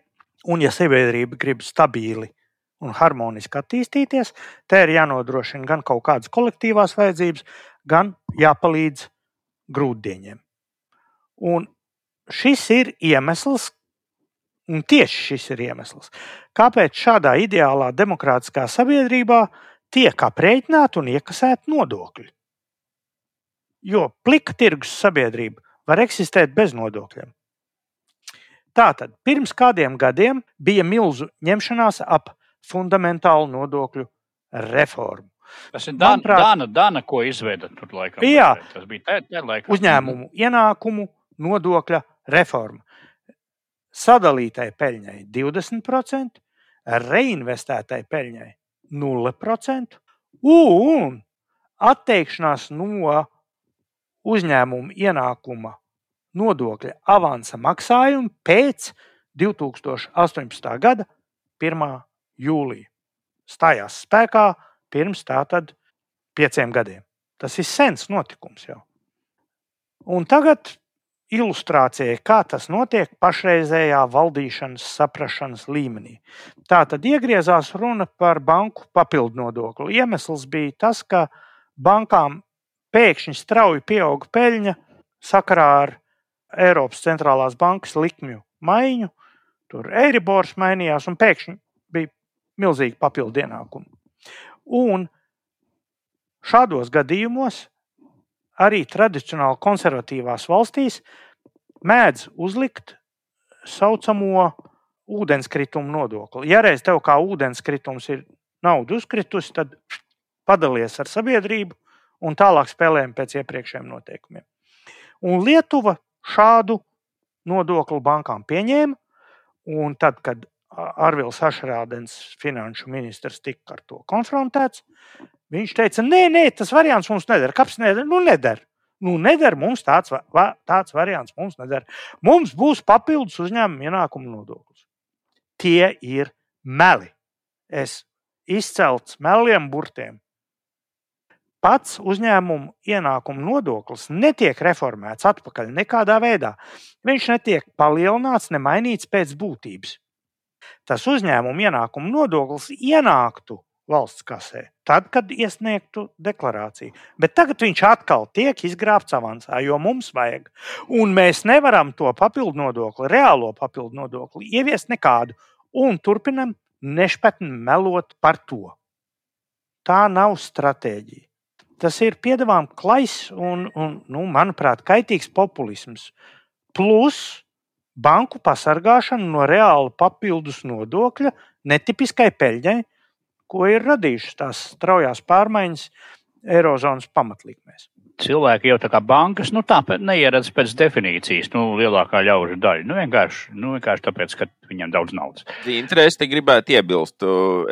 Un, ja sabiedrība grib stabili un harmoniski attīstīties, te ir jānodrošina gan kaut kādas kolektīvās vajadzības, gan jāpalīdz grūtdieniem. Un šis ir iemesls, un tieši šis ir iemesls, kāpēc šādā ideālā demokrātiskā sabiedrībā tiek aprēķināti un iekasēti nodokļi. Jo plika tirgus sabiedrība var eksistēt bez nodokļiem. Tātad pirms kādiem gadiem bija milzu ņemšanās ap fundamentālu nodokļu reformu. Tas ir Dana, Manuprāt, Dana, Dana ko izveida tur laikam. Jā, tas bija tā, tā laikam. Uzņēmumu ienākumu nodokļa reforma. Sadalītai peļņai 20%, reinvestētai peļņai 0% un atteikšanās no uzņēmuma ienākuma nodokļa avansa maksājuma pēc 2018. gada 1. jūlija. Stājās spēkā pirms tātad pieciem gadiem. Tas ir sens notikums jau. Un tagad ilustrācijai, kā tas notiek pašreizējā valdīšanas saprašanas līmenī. Tā tad iegriezās runa par banku papildu nodokli. Iemesls bija tas, ka bankām pēkšņi strauji pieauga peļņa sakarā ar Eiropas centrālās bankas likmju maiņu. Tur Eiribors mainījās un pēkšņi bija milzīgi papildu ienākumi. Un šādos gadījumos arī tradicionāli konservatīvās valstīs mēdz uzlikt saucamo ūdenskritumu nodokli. Ja reiz tev kā ūdenskritums ir nauda uzkritusi, tad padalies ar sabiedrību un tālāk spēlējam pēc iepriekšējiem noteikumiem. Un Lietuva šādu nodokli bankām pieņēma, un tad, kad Arvils Ašrādens, finanšu ministrs, tika ar to konfrontēts, viņš teica, nē, nē, tas variants mums neder. Kāpēc neder? Nu, neder. Nu, neder mums tāds, va, tāds variants, mums neder. Mums būs papildus uzņēmuma ienākuma nodoklis. Tie ir meli. Es izcelts meliem burtiem pats uzņēmuma ienākuma nodoklis netiek reformēts atpakaļ nekādā veidā. Viņš netiek palielināts, ne mainīts pēc būtības. Tas uzņēmuma ienākuma nodoklis ienāktu valsts kasē, tad, kad iesniegtu deklarāciju. Bet tagad viņš atkal tiek izgrābts avansā, jo mums vajag. Un mēs nevaram to papildu nodokli, reālo papildu nodokli, ieviest nekādu. Un turpinam nešpatni melot par to. Tā nav stratēģija. Tas ir piedāvājums klais un, un nu, manuprāt, kaitīgs populisms. Plus banku pasargāšana no reāla papildus nodokļa netipiskai peļņai, ko ir radījušas tās straujās pārmaiņas Eirozonas pamatlikmēs cilvēki jau tā kā bankas, nu tāpēc neieredz pēc definīcijas, nu, lielākā ļaužu daļa. Nu, vienkārši, nu, vienkārši tāpēc, ka viņam daudz naudas. Interesi te gribētu iebilst.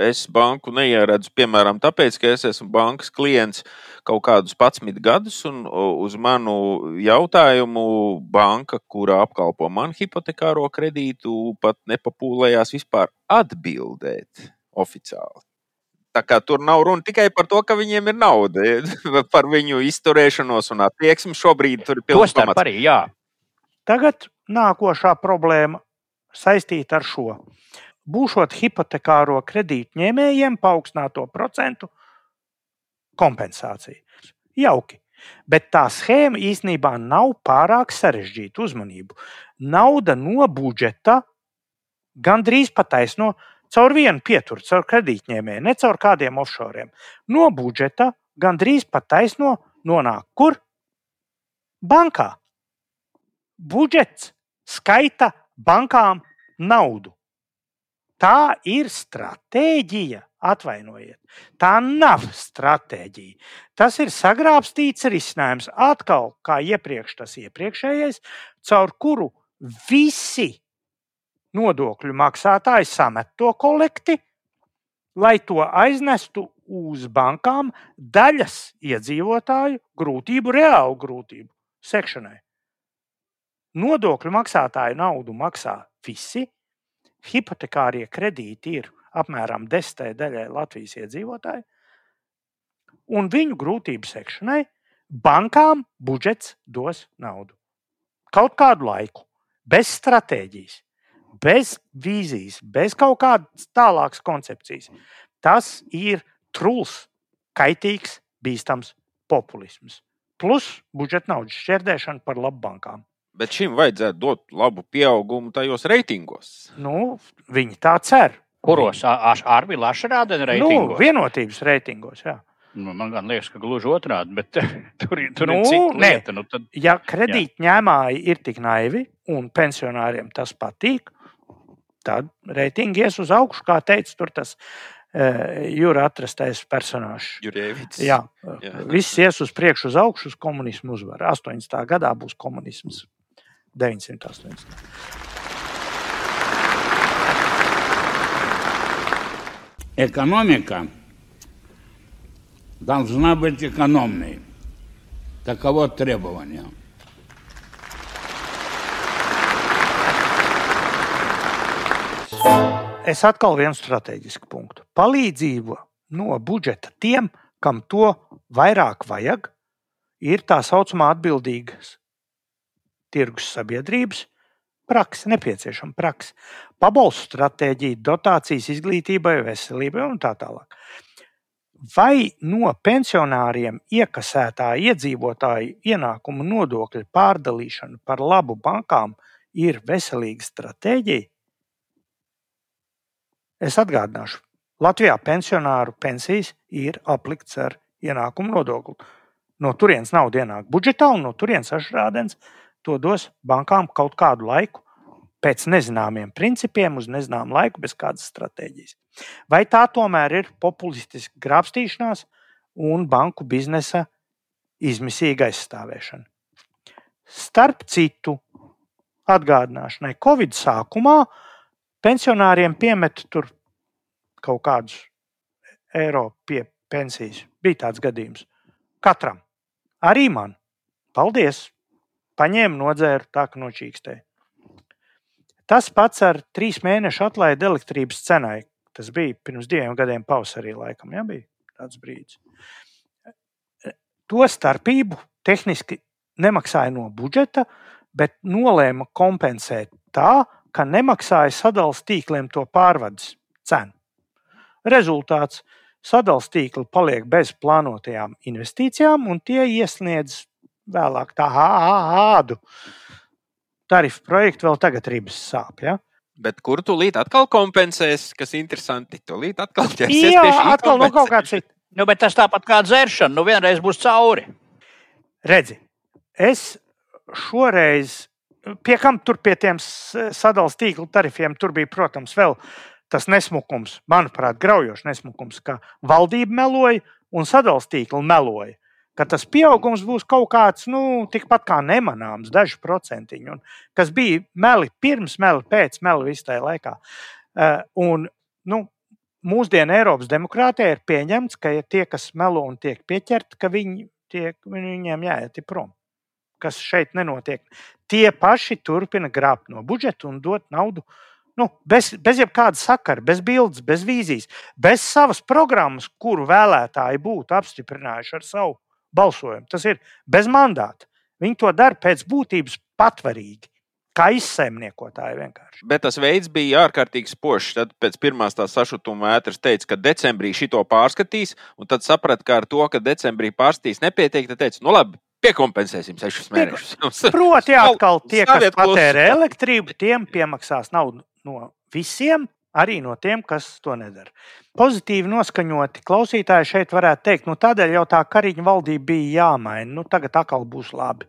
Es banku neieredzu, piemēram, tāpēc, ka es esmu bankas klients kaut kādus 11 gadus, un uz manu jautājumu banka, kura apkalpo man hipotekāro kredītu, pat nepapūlējās vispār atbildēt oficiāli. Tur nav runa tikai par to, ka viņiem ir nauda, par viņu izturēšanos un attieksmi. Šobrīd tur ir pilnīgi pamats. Arī, jā. Tagad nākošā problēma saistīta ar šo. Būšot hipotekāro kredītu ņēmējiem paaugstināto procentu kompensāciju. Jauki. Bet tā schēma īstenībā nav pārāk sarežģīta. Uzmanību. Nauda no budžeta gandrīz pataisno no caur vienu pieturu, caur kredītņēmēju, ne caur kādiem offshore. No budžeta gandrīz pat taisno nonāk kur? Bankā. Budžets skaita bankām naudu. Tā ir stratēģija. Atvainojiet, tā nav stratēģija. Tas ir sagrābstīts risinājums, atkal kā iepriekš tas iepriekšējais, caur kuru visi nodokļu maksātāji samet to kolekti, lai to aiznestu uz bankām daļas iedzīvotāju grūtību, reālu grūtību sekšanai. Nodokļu maksātāju naudu maksā visi. Hipotekārie kredīti ir apmēram desmitai daļai Latvijas iedzīvotāji. Un viņu grūtību sekšanai bankām budžets dos naudu. Kaut kādu laiku, bez stratēģijas bez vīzijas, bez kaut kādas tālākas koncepcijas. Tas ir truls, kaitīgs, bīstams populisms. Plus budžeta naudas šķērdēšana par labu bankām. Bet šim vajadzētu dot labu pieaugumu tajos reitingos. Nu, viņi tā cer. Kuros ar Vilāšu rāda reitingos? Nu, vienotības reitingos, jā. Nu, man liekas, ka gluži otrādi, bet tur, tur nu, ir cita lieta. Nu, tad... Ja kredītņēmēji ir tik naivi un pensionāriem tas patīk, tad reitingi ies uz augšu, kā teica tur tas uh, jūra atrastais personāžs. Jurēvits. Jā, Jā, viss ies uz priekšu, uz augšu, uz komunismu uzvaru. 80. gadā būs komunisms. 980. Экономика должна быть экономной. Таково требование. Es atkal vienu strateģisku punktu. Palīdzība no budžeta tiem, kam to vairāk vajag, ir tā saucamā atbildīgas tirgus sabiedrības praksa, nepieciešama praksa. Pabalstu stratēģija, dotācijas izglītībai, veselībai un tā tālāk. Vai no pensionāriem iekasētā iedzīvotāju ienākumu nodokļa pārdalīšana par labu bankām ir veselīga stratēģija? Es atgādināšu, Latvijā pensionāru pensijas ir aplikts ar ienākumu nodokli. No turienes nauda ienāk budžetā, un no turienes ašrādens to dos bankām kaut kādu laiku pēc nezināmiem principiem, uz nezināmu laiku, bez kādas stratēģijas. Vai tā tomēr ir populistiska grābstīšanās un banku biznesa izmisīga aizstāvēšana? Starp citu, atgādināšanai, Covid sākumā pensionāriem piemet tur kaut kādus eiro pie pensijas. Bija tāds gadījums. Katram. Arī man. Paldies! Paņēmu, nodzēru, tā kā nočīkstēju. Tas pats ar trīs mēnešu atlaidi elektrības cenai. Tas bija pirms diviem gadiem, pavasarī laikam, ja bija tāds brīdis. To starpību tehniski nemaksāja no budžeta, bet nolēma kompensēt tā, ka nemaksāja sadalījuma tīkliem to pārvades cenu. Rezultāts - sadalījuma tīkli paliek bez plānotajām investīcijām, un tie iesniedz vēlāk tā ādu tarifu projektu vēl tagad ribas sāp. Ja? Bet kur tu līdzi atkal kompensēs, kas ir interesanti? Tu līdzi atkal ķersies Jā, pie šī atkal no kaut kā cita. Nu, bet tas tāpat kā dzeršana, nu vienreiz būs cauri. Redzi, es šoreiz, pie kam tur pie tiem sadalījuma tīkla tarifiem, tur bija, protams, vēl tas nesmukums, manuprāt, graujošs nesmukums, ka valdība meloja un sadalījuma tīkla meloja ka tas pieaugums būs kaut kāds nu, tikpat kā nemanāms, daži procentiņi, un kas bija meli pirms, meli pēc, meli visā tajā laikā. Uh, un, nu, mūsdienu Eiropas demokrātijā ir pieņemts, ka ja tie, kas melo un tiek pieķerti, ka viņi tiek, viņiem jāiet prom. Kas šeit nenotiek. Tie paši turpina grābt no budžeta un dot naudu nu, bez, bez jebkāda sakara, bez bildes, bez vīzijas, bez savas programmas, kuru vēlētāji būtu apstiprinājuši ar savu balsojumu. Tas ir bez mandāta. Viņi to dara pēc būtības patvarīgi. Kā izsaimniekotāji vienkārši. Bet tas veids bija ārkārtīgi spožs. Tad pēc pirmās tās sašutuma vētras teica, ka decembrī šito pārskatīs, un tad saprata, ka ar to, ka decembrī pārskatīs nepietiek, tad teica, nu labi, piekompensēsim sešus mēnešus. Proti, atkal tie, kas patērē elektrību, tiem piemaksās naudu no visiem, arī no tiem, kas to nedara. Pozitīvi noskaņoti klausītāji šeit varētu teikt, nu tādēļ jau tā kariņa valdība bija jāmaina. Nu, tagad atkal būs labi.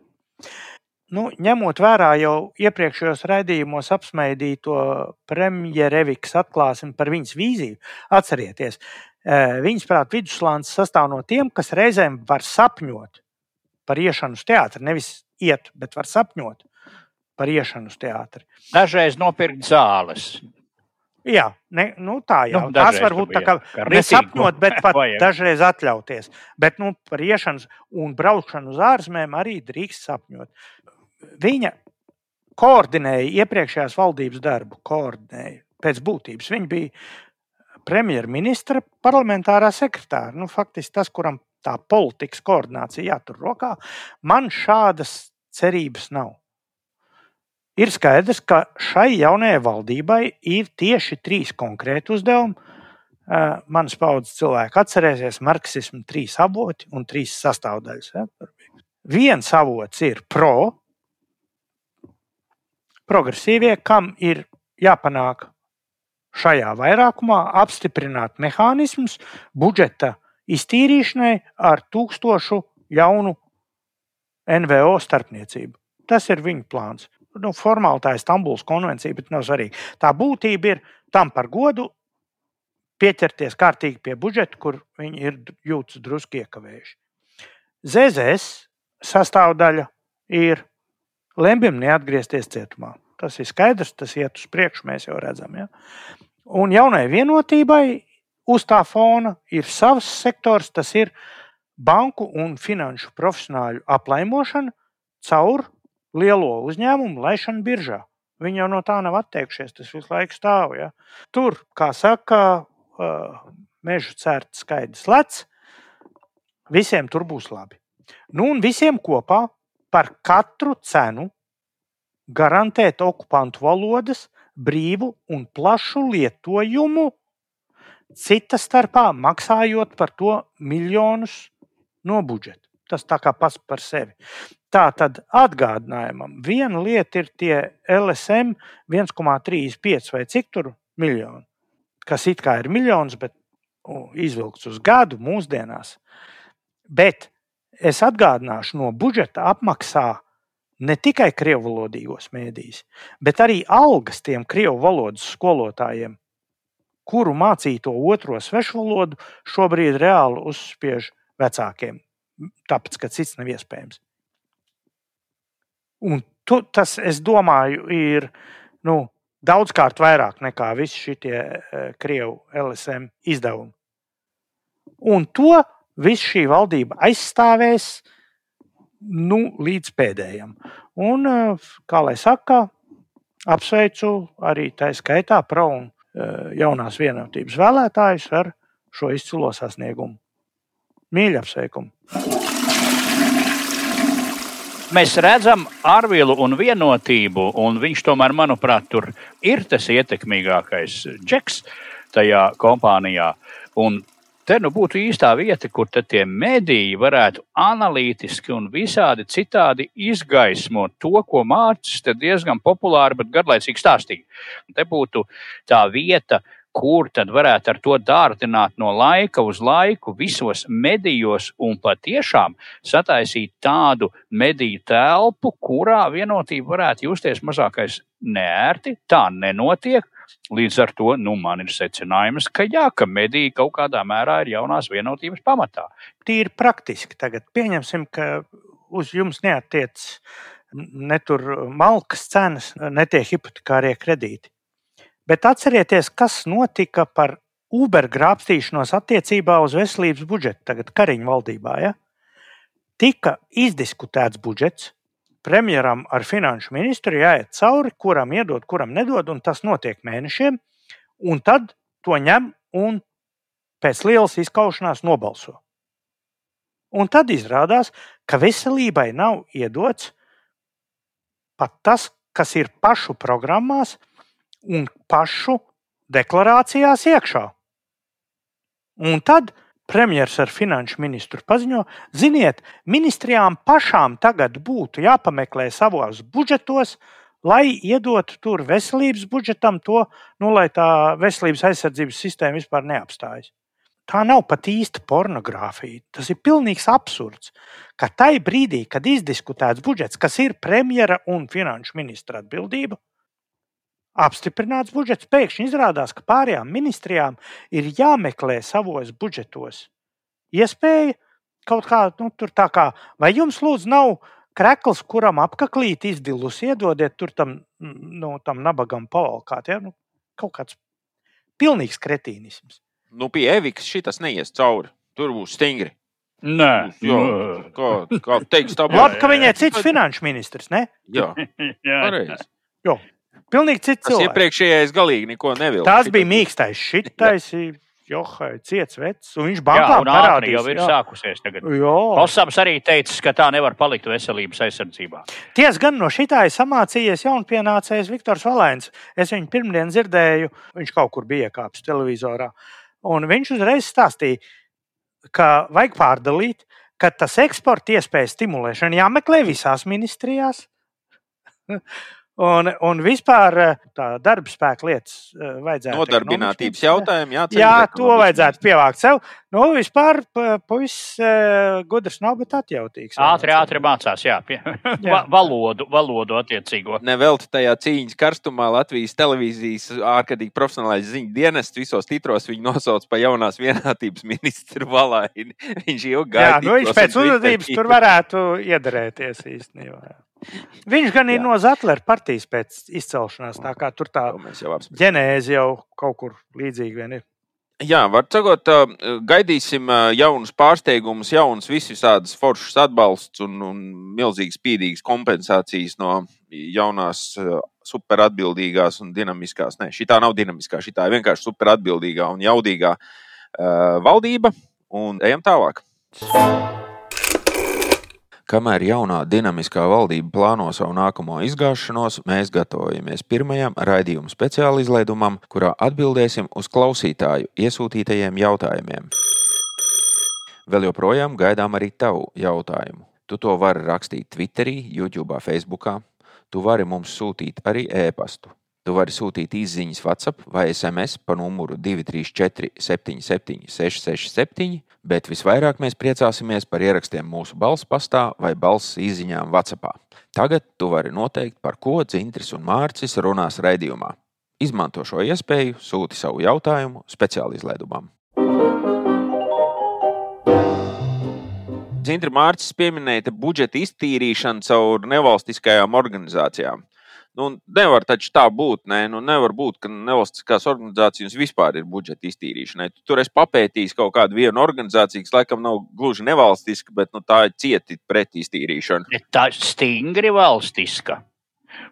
Nu, ņemot vērā jau iepriekšējos raidījumos apsmaidīto premjerevikas atklāsmi par viņas vīziju, atcerieties, eh, viņas prāt, vidusslānis sastāv no tiem, kas reizēm var sapņot par iešanu uz teātri. Nevis iet, bet var sapņot par iešanu uz teātri. Dažreiz nopirkt zāles, Jā, ne, nu tā jau nu, tas var būt tā kā, nesapņot, bet pat dažreiz atļauties. Bet nu, par iešanas un braukšanu uz ārzemēm arī drīkst sapņot. Viņa koordinēja iepriekšējās valdības darbu, koordinēja pēc būtības. Viņa bija premjerministra parlamentārā sekretāra. Nu, faktiski tas, kuram tā politikas koordinācija jātur rokā, man šādas cerības nav. Ir skaidrs, ka šai jaunajai valdībai ir tieši trīs konkrēti uzdevumi. Manas paudzes cilvēki atcerēsies marksismu trīs avoti un trīs sastāvdaļas. Viens avots ir pro, progresīvie, kam ir jāpanāk šajā vairākumā apstiprināt mehānismus budžeta iztīrīšanai ar tūkstošu jaunu NVO starpniecību. Tas ir viņu plāns nu, formāli tā ir Stambulas konvencija, bet nav svarīgi. Tā būtība ir tam par godu pieķerties kārtīgi pie budžeta, kur viņi ir jūtas drusku iekavējuši. ZZS sastāvdaļa ir lemjam neatgriezties cietumā. Tas ir skaidrs, tas iet uz priekšu, mēs jau redzam. Ja? Un jaunai vienotībai uz tā fona ir savs sektors, tas ir banku un finanšu profesionāļu aplaimošana caur lielo uzņēmumu laišanu biržā. Viņi jau no tā nav atteikušies, tas visu laiku stāv. Ja. Tur, kā saka, meža cērta skaidrs lec, visiem tur būs labi. Nu, un visiem kopā par katru cenu garantēt okupantu valodas brīvu un plašu lietojumu, cita starpā maksājot par to miljonus no budžeta. Tas tā kā pats par sevi. Tā tad atgādinājumam, viena lieta ir tie LSM 1,35 vai cik tur miljoni, kas it kā ir miljons, bet izvilkts uz gadu mūsdienās. Bet es atgādināšu, no budžeta apmaksā ne tikai krievu valodīgos mēdījus, bet arī algas tiem krievu valodas skolotājiem, kuru mācīto otro svešu valodu šobrīd reāli uzspiež vecākiem, tāpēc, ka cits nav iespējams. Un tu, tas, es domāju, ir nu, daudzkārt vairāk nekā visi šie uh, krievu LSM izdevumi. Un to visu šī valdība aizstāvēs nu, līdz pēdējam. Un, uh, kā lai saka, apsveicu arī tā skaitā pro un jaunās vienotības vēlētājus ar šo izcilo sasniegumu. Mīļa apsveikumu! Mēs redzam Arvilu un vienotību, un viņš tomēr, manuprāt, tur ir tas ietekmīgākais džeks tajā kompānijā. Un te nu būtu īstā vieta, kur tie mediji varētu analītiski un visādi citādi izgaismot to, ko Mārcis diezgan populāri, bet garlaicīgi stāstīja. Te būtu tā vieta, kur tad varētu ar to dārdināt no laika uz laiku visos medijos un patiešām sataisīt tādu mediju telpu, kurā vienotība varētu justies mazākais neērti. Tā nenotiek. Līdz ar to nu, man ir secinājums, ka jā, ka mediji kaut kādā mērā ir jaunās vienotības pamatā. Tīri praktiski tagad pieņemsim, ka uz jums neatiec ne tur malkas cenas, ne tie hipotekārie kredīti. Bet atcerieties, kas notika par Uber grābstīšanos attiecībā uz veselības budžetu tagad Kariņu valdībā. Ja? Tika izdiskutēts budžets, premjeram ar finanšu ministru jāiet cauri, kuram iedod, kuram nedod, un tas notiek mēnešiem, un tad to ņem un pēc lielas izkaušanās nobalso. Un tad izrādās, ka veselībai nav iedots pat tas, kas ir pašu programmās, un pašu deklarācijās iekšā. Un tad premjerministrs ar finanšu ministru paziņo, ziniet, ministrijām pašām tagad būtu jāpameklē savos budžetos, lai iedotu tur veselības budžetam to, nu, lai tā veselības aizsardzības sistēma vispār neapstājas. Tā nav pat īsta pornogrāfija. Tas ir pilnīgs absurds, ka tajā brīdī, kad izdiskutēts budžets, kas ir premjera un finanšu ministra atbildība, apstiprināts budžets, pēkšņi izrādās, ka pārējām ministrijām ir jāmeklē savos budžetos iespēja kaut kā, nu, tur tā kā, vai jums lūdzu nav krekls, kuram apaklīt izdilus, iedodiet tur tam, nu, tam nabagam pavalkāt. Ja? Nu, kaut kāds pilnīgs kretīnisms. Nu, pie Evikas šitas neies cauri. Tur būs stingri. Nē, jo, kā, kā teiks, tā būs. Labi, ka viņai cits finanšu ministrs, ne? Jā, pareizi. Pilnīgi cits cilvēks. iepriekšējais galīgi neko nevilka. Tas bija mīkstais, šitais ir johai, ciets vecs, un viņš Jā, bankām ātri parādīs. jau ir jā. sākusies. Tagad. Jā. Kosams arī teica, ka tā nevar palikt veselības aizsardzībā. Ties gan no šitā ir samācījies jaunpienācējs Viktors Valēns. Es viņu pirmdien dzirdēju, viņš kaut kur bija kāpis televizorā. Un viņš uzreiz stāstīja, ka vajag pārdalīt, ka tas eksporta iespējas stimulēšana jāmeklē visās ministrijās. Un, un vispār eh, tā darba spēka lietas eh, vajadzētu. Nodarbinātības jautājumu Jā, uz to vajadzētu pievākt sev. Nu, vispār puisis eh, gudrs nav, bet atjautīgs. Ātri, ātri mācās, jā, pie, va, valodu, valodu attiecīgo. Nevelti tajā cīņas karstumā Latvijas televīzijas ārkārtīgi profesionālais ziņu dienests visos titros viņu nosauc par jaunās vienotības ministru Valaini. Viņš ilgi Jā, gāja. nu, viņš pēc uzvedības tur varētu iederēties īstenībā. Viņš gan ir Jā. no Zetlera partijas pēc izcelšanās, tā kā tur tā mēs jau ģenēze jau kaut kur līdzīga vien ir. Jā, var sakot, ā, gaidīsim ā, jaunus pārsteigumus, jaunus visādas foršas atbalsts un, un milzīgas spīdīgas kompensācijas no jaunās ā, superatbildīgās un dinamiskās. Nē, šī tā nav dinamiskā, šī tā ir vienkārši superatbildīgā un jaudīgā uh, valdība. Un ejam tālāk. Kamēr jaunā dinamiskā valdība plāno savu nākamo izgāšanos, mēs gatavojamies pirmajam raidījuma speciāla izlaidumam, kurā atbildēsim uz klausītāju iesūtītajiem jautājumiem. Vēl joprojām gaidām arī tavu jautājumu. Tu to vari rakstīt Twitterī, YouTube, Facebook. Tu vari mums sūtīt arī e-pastu. Tu vari sūtīt īsiņas WhatsApp vai SMS pa numuru 234, 77, 667, bet visvairāk mēs priecāsimies par ierakstiem mūsu balss pastā vai balss izziņām WhatsApp. Tagad tu vari noteikt, par ko Dzintris un Mārcis runās raidījumā. Izmanto šo iespēju, sūti savu jautājumu speciāli izlaidumam. Dzintri Mārcis pieminēja budžeta iztīrīšanu caur nevalstiskajām organizācijām. Nu, nevar taču tā būt. Nē, nu, nevar būt, ka nevalstiskās organizācijas vispār ir budžeta iztīrīšanai. Tu tur es papētījis kaut kādu vienu organizāciju, kas laikam nav gluži nevalstiska, bet nu, tā ir cieti pret iztīrīšanu. Tā ir stingri valstiska.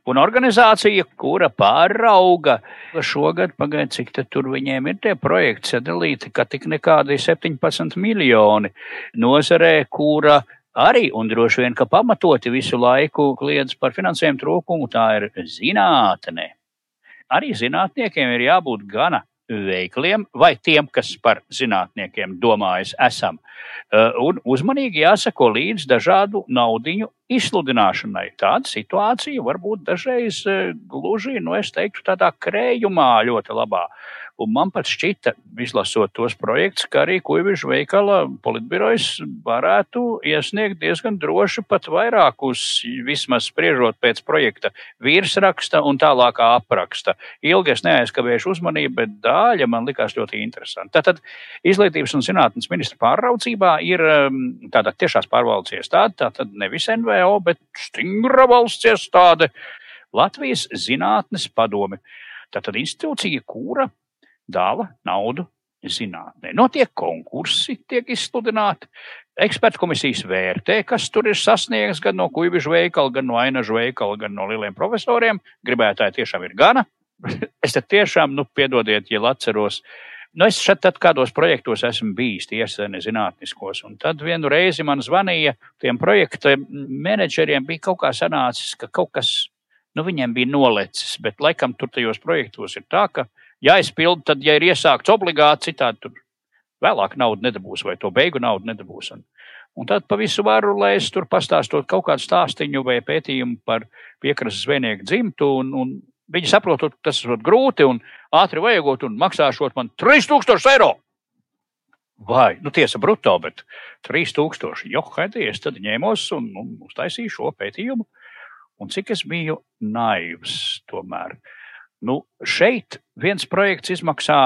Un organizācija, kura pārauga šogad, pagaidiet, cik tur viņiem ir tie projekti sadalīti, ka tik nekādi 17 miljoni nozarē, kura arī, un droši vien, ka pamatoti visu laiku kliedz par finansējumu trūkumu, tā ir zinātne. Arī zinātniekiem ir jābūt gana veikliem, vai tiem, kas par zinātniekiem domājas, esam. Eh, un uzmanīgi jāsako līdz dažādu naudiņu izsludināšanai. Tāda situācija var būt dažreiz eh, gluži, nu, es teiktu, tādā krējumā ļoti labā. Un man pat šķita, izlasot tos projektus, ka arī Kuiviša veikala politbirojas varētu iesniegt diezgan droši pat vairākus, vismaz spriežot pēc projekta virsraksta un tālākā apraksta. Ilgi es neaizkavēšu uzmanību, bet daļa man likās ļoti interesanti. Tātad izglītības un zinātnes ministra pārraudzībā ir um, tāda tiešās pārvaldes iestāde, tātad nevis NVO, bet stingra valsts iestāde Latvijas zinātnes padomi. Tātad institūcija, kura dāva naudu zinātnē. Notiek konkursi, tiek izsludināti. Ekspertu komisijas vērtē, kas tur ir sasniegts gan no kuģiņu veikala, gan no ainažu veikala, gan no lieliem profesoriem. Gribētāji tiešām ir gana. es tiešām, nu, piedodiet, ja atceros. Nu, es šeit kādos projektos esmu bijis, tiesa nezinātniskos, un tad vienu reizi man zvanīja tiem projekta menedžeriem, bija kaut kā sanācis, ka kaut kas, nu, viņiem bija nolecis, bet laikam tur tajos projektos ir tā, ka jāizpild, tad, ja ir iesākts obligāti, citādi tur vēlāk naudu nedabūs vai to beigu naudu nedabūs. Un, un tad pa visu varu, lai es tur pastāstot kaut kādu stāstīņu vai pētījumu par piekrastes zvejnieku dzimtu, un, un viņi saprotot, tas ir grūti un ātri vajagot un maksāšot man 3000 eiro. Vai, nu, tiesa, brutto, bet 3000. Jo, haidies, tad ņēmos un, un uztaisīju šo pētījumu. Un cik es biju naivs tomēr. Uh, Nu, šeit viens projekts izmaksā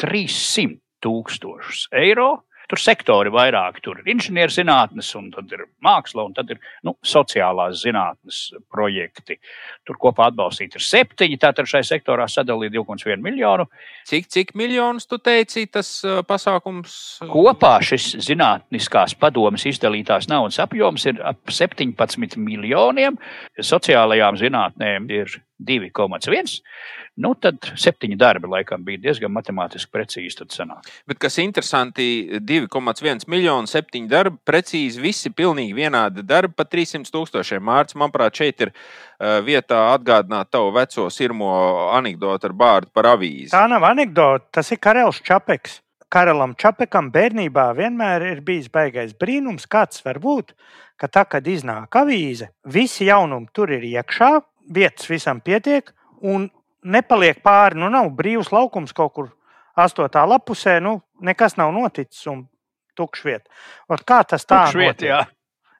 300 tūkstošus eiro. Tur sektori vairāk, tur ir inženierzinātnes, un tad ir māksla, un tad ir nu, sociālās zinātnes projekti. Tur kopā atbalstīti ir septiņi, tātad šai sektorā sadalīti 2,1 miljonu. Cik, cik miljonus tu teici, tas uh, pasākums? Kopā šis zinātniskās padomas izdalītās naudas apjoms ir ap 17 miljoniem. Sociālajām zinātnēm ir 2,1. Nu, tad septiņi darbi laikam bija diezgan matemātiski precīzi. Bet kas interesanti, 2,1 miljonu, septiņi darbi, precīzi visi pilnīgi vienādi darbi, pa 300 tūkstošiem. Mārcis, manuprāt, šeit ir vietā atgādināt tavu veco sirmo anekdoti ar bārdu par avīzi. Tā nav anekdote, tas ir Karels Čapeks. Karalam Čapekam bērnībā vienmēr ir bijis baisais brīnums, kāds var būt, ka tā, kad iznāk avīze, visi jaunumi tur ir iekšā, vietas visam pietiek, un nepaliek pāri. Nu, nav brīvs laukums kaut kur astotā lapusē, nu, nekas nav noticis un tukšs vieta. Kā tas tā notiek?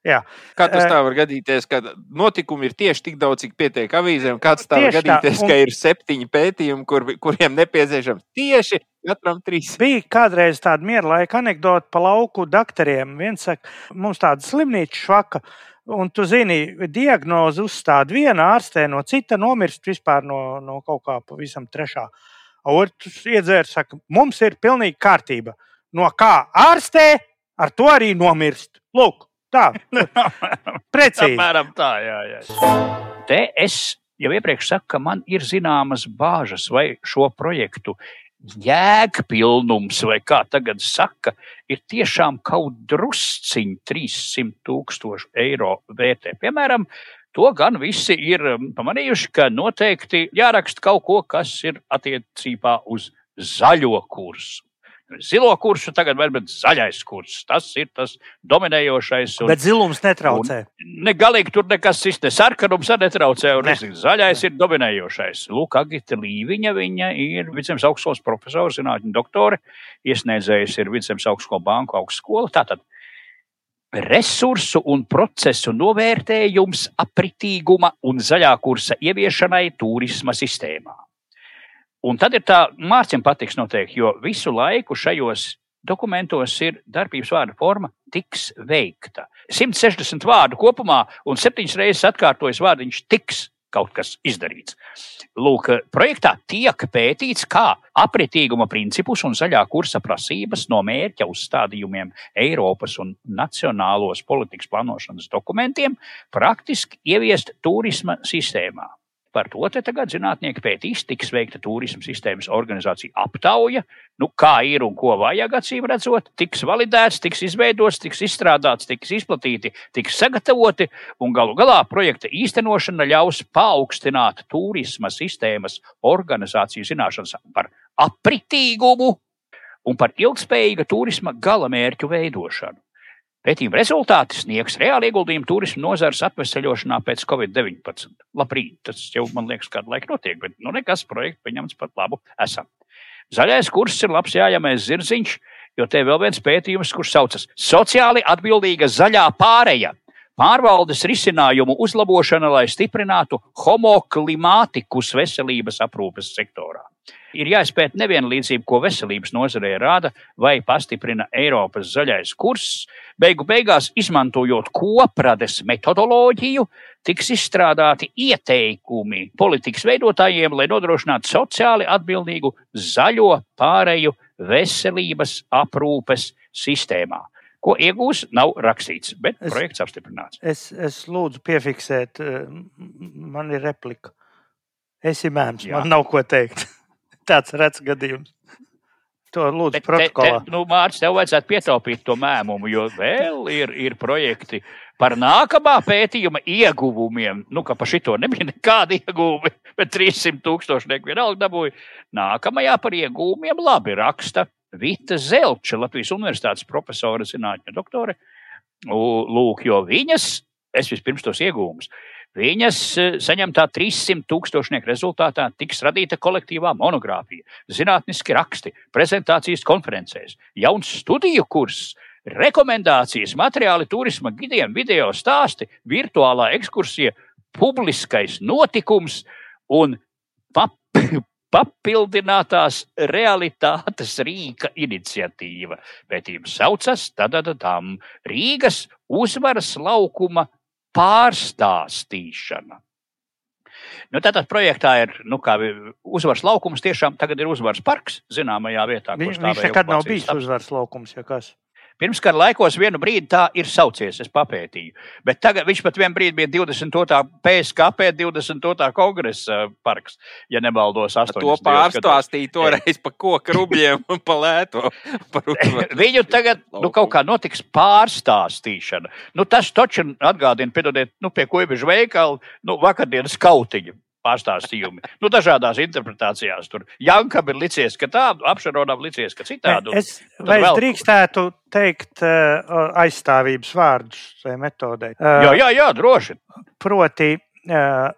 Jā. Kā tas tā var gadīties, ka notikumi ir tieši tik daudz, cik pietiek avīzēm? Kāds tā var gadīties, tā. Un... ka ir septiņi pētījumi, kur, kuriem nepieciešams tieši katram trīs? Bija kādreiz tāda miera laika anekdote par lauku doktoriem. Viens saka, mums tāda slimnīca švaka. Un tu zini, diagnozi uzstāda viena ārstē, no cita nomirst vispār no, no kaut kā pavisam trešā. Otrs iedzērs, saka, mums ir pilnīgi kārtība. No kā ārstē, ar to arī nomirst. Lūk, tā. Precīzi. Apmēram tā, jā, jā. Te es jau iepriekš saku, ka man ir zināmas bāžas, vai šo projektu jēgpilnums, vai kā tagad saka, ir tiešām kaut drusciņi 300 tūkstoši eiro vērtē. Piemēram, to gan visi ir um, pamanījuši, ka noteikti jāraksta kaut ko, kas ir attiecībā uz zaļo kursu. Zilo kursu, tagad vēl bet zaļais kurs. Tas ir tas dominējošais. Un, Bet zilums netraucē. ne galīgi tur nekas cits, ne sarkanums netraucē. Un, Ne. ne. Zaļais ir dominējošais. Lūk, Agita Līviņa, viņa ir Vidzemes augstskolas profesora, zinātņu doktore, iesniedzējis ir Vidzemes augstskola banku augstskola. Tātad resursu un procesu novērtējums apritīguma un zaļā kursa ieviešanai turisma sistēmā. Un tad ir tā, Mārciņam patiks noteikti, jo visu laiku šajos dokumentos ir darbības vārda forma tiks veikta. 160 vārdu kopumā un septiņas reizes atkārtojas vārdiņš tiks kaut kas izdarīts. Lūk, projektā tiek pētīts, kā apritīguma principus un zaļā kursa prasības no mērķa uzstādījumiem Eiropas un nacionālos politikas plānošanas dokumentiem praktiski ieviest turisma sistēmā. Par to tagad zinātnieki pētīs, tiks veikta turisma sistēmas organizācija aptauja, nu, kā ir un ko vajag acīm redzot, tiks validēts, tiks izveidots, tiks izstrādāts, tiks izplatīti, tiks sagatavoti, un galu galā projekta īstenošana ļaus paaugstināt turisma sistēmas organizāciju zināšanas par apritīgumu un par ilgspējīga turisma galamērķu veidošanu. Pētījuma rezultāti sniegs reāli ieguldījumu turismu nozares atvesaļošanā pēc Covid-19. Labrīt, tas jau man liekas, kādu laiku notiek, bet nu nekas projekts pieņemts pat labu esam. Zaļais kurs ir labs jājamais zirziņš, jo te vēl viens pētījums, kurš saucas Sociāli atbildīga zaļā pāreja. Pārvaldes risinājumu uzlabošana, lai stiprinātu homoklimātikus veselības aprūpes sektorā. Ir jāizpēta nevienlīdzība, ko veselības nozarē rada vai pastiprina Eiropas zaļais kurs. Beigu beigās, izmantojot koprades metodoloģiju, tiks izstrādāti ieteikumi politikas veidotājiem, lai nodrošinātu sociāli atbildīgu zaļo pāreju veselības aprūpes sistēmā. Ko iegūs, nav rakstīts, bet Es- projekts apstiprināts. Es, es lūdzu piefiksēt, eh, man ir replika. Es esmu mēms, Jā. man nav ko teikt. Tāds redzams gadījums. To lūdzu Bet te, te, protokolā. nu, Mārcis, tev vajadzētu pietaupīt to mēmumu, jo vēl ir, ir projekti par nākamā pētījuma ieguvumiem. Nu, ka par šito nebija nekāda ieguvuma, bet 300 tūkstoši vienalga dabūja. Nākamajā par ieguvumiem labi raksta Vita Zelča, Latvijas Universitātes profesora, zinātņu doktore. Lūk, jo viņas, es vispirms tos iegūmus, viņas eh, saņemtā 300 tūkstošnieku rezultātā tiks radīta kolektīvā monogrāfija, zinātniski raksti, prezentācijas konferencēs, jauns studiju kurs, rekomendācijas, materiāli turisma gidiem, video stāsti, virtuālā ekskursija, publiskais notikums un papildinātās realitātes Rīga iniciatīva. Pētījums saucas Tadadam Rīgas uzvaras laukuma pārstāstīšana. Nu, tātad projektā ir nu, uzvaras laukums. Tiešām tagad ir uzvaras parks zināmajā vietā. stāvēja viņš nekad nav bijis uzvaras laukums. Ja kas. Pirmskara laikos vienu brīdi tā ir saucies, es papētīju. Bet tagad viņš pat vienu brīdi bija 22. PSKP 22. kongresa parks, ja nemaldos. To 80. gados. pārstāstīja toreiz pa koku rubļiem un pa lēto. Par. Viņu tagad nu, kaut kā notiks pārstāstīšana. Nu, tas taču atgādina, piedodiet, nu, pie koiebižu veikala, nu, vakardienas kautiņa. Pārstāstījumi. Nu, dažādās interpretācijās. Tur Jankam ir licies, ka tā, apšaronam licies, ka citādi. Es, vai es vēl- drīkstētu teikt eh, aizstāvības vārdus šai metodei? Eh, Jā, jā, jā, droši. Proti, eh,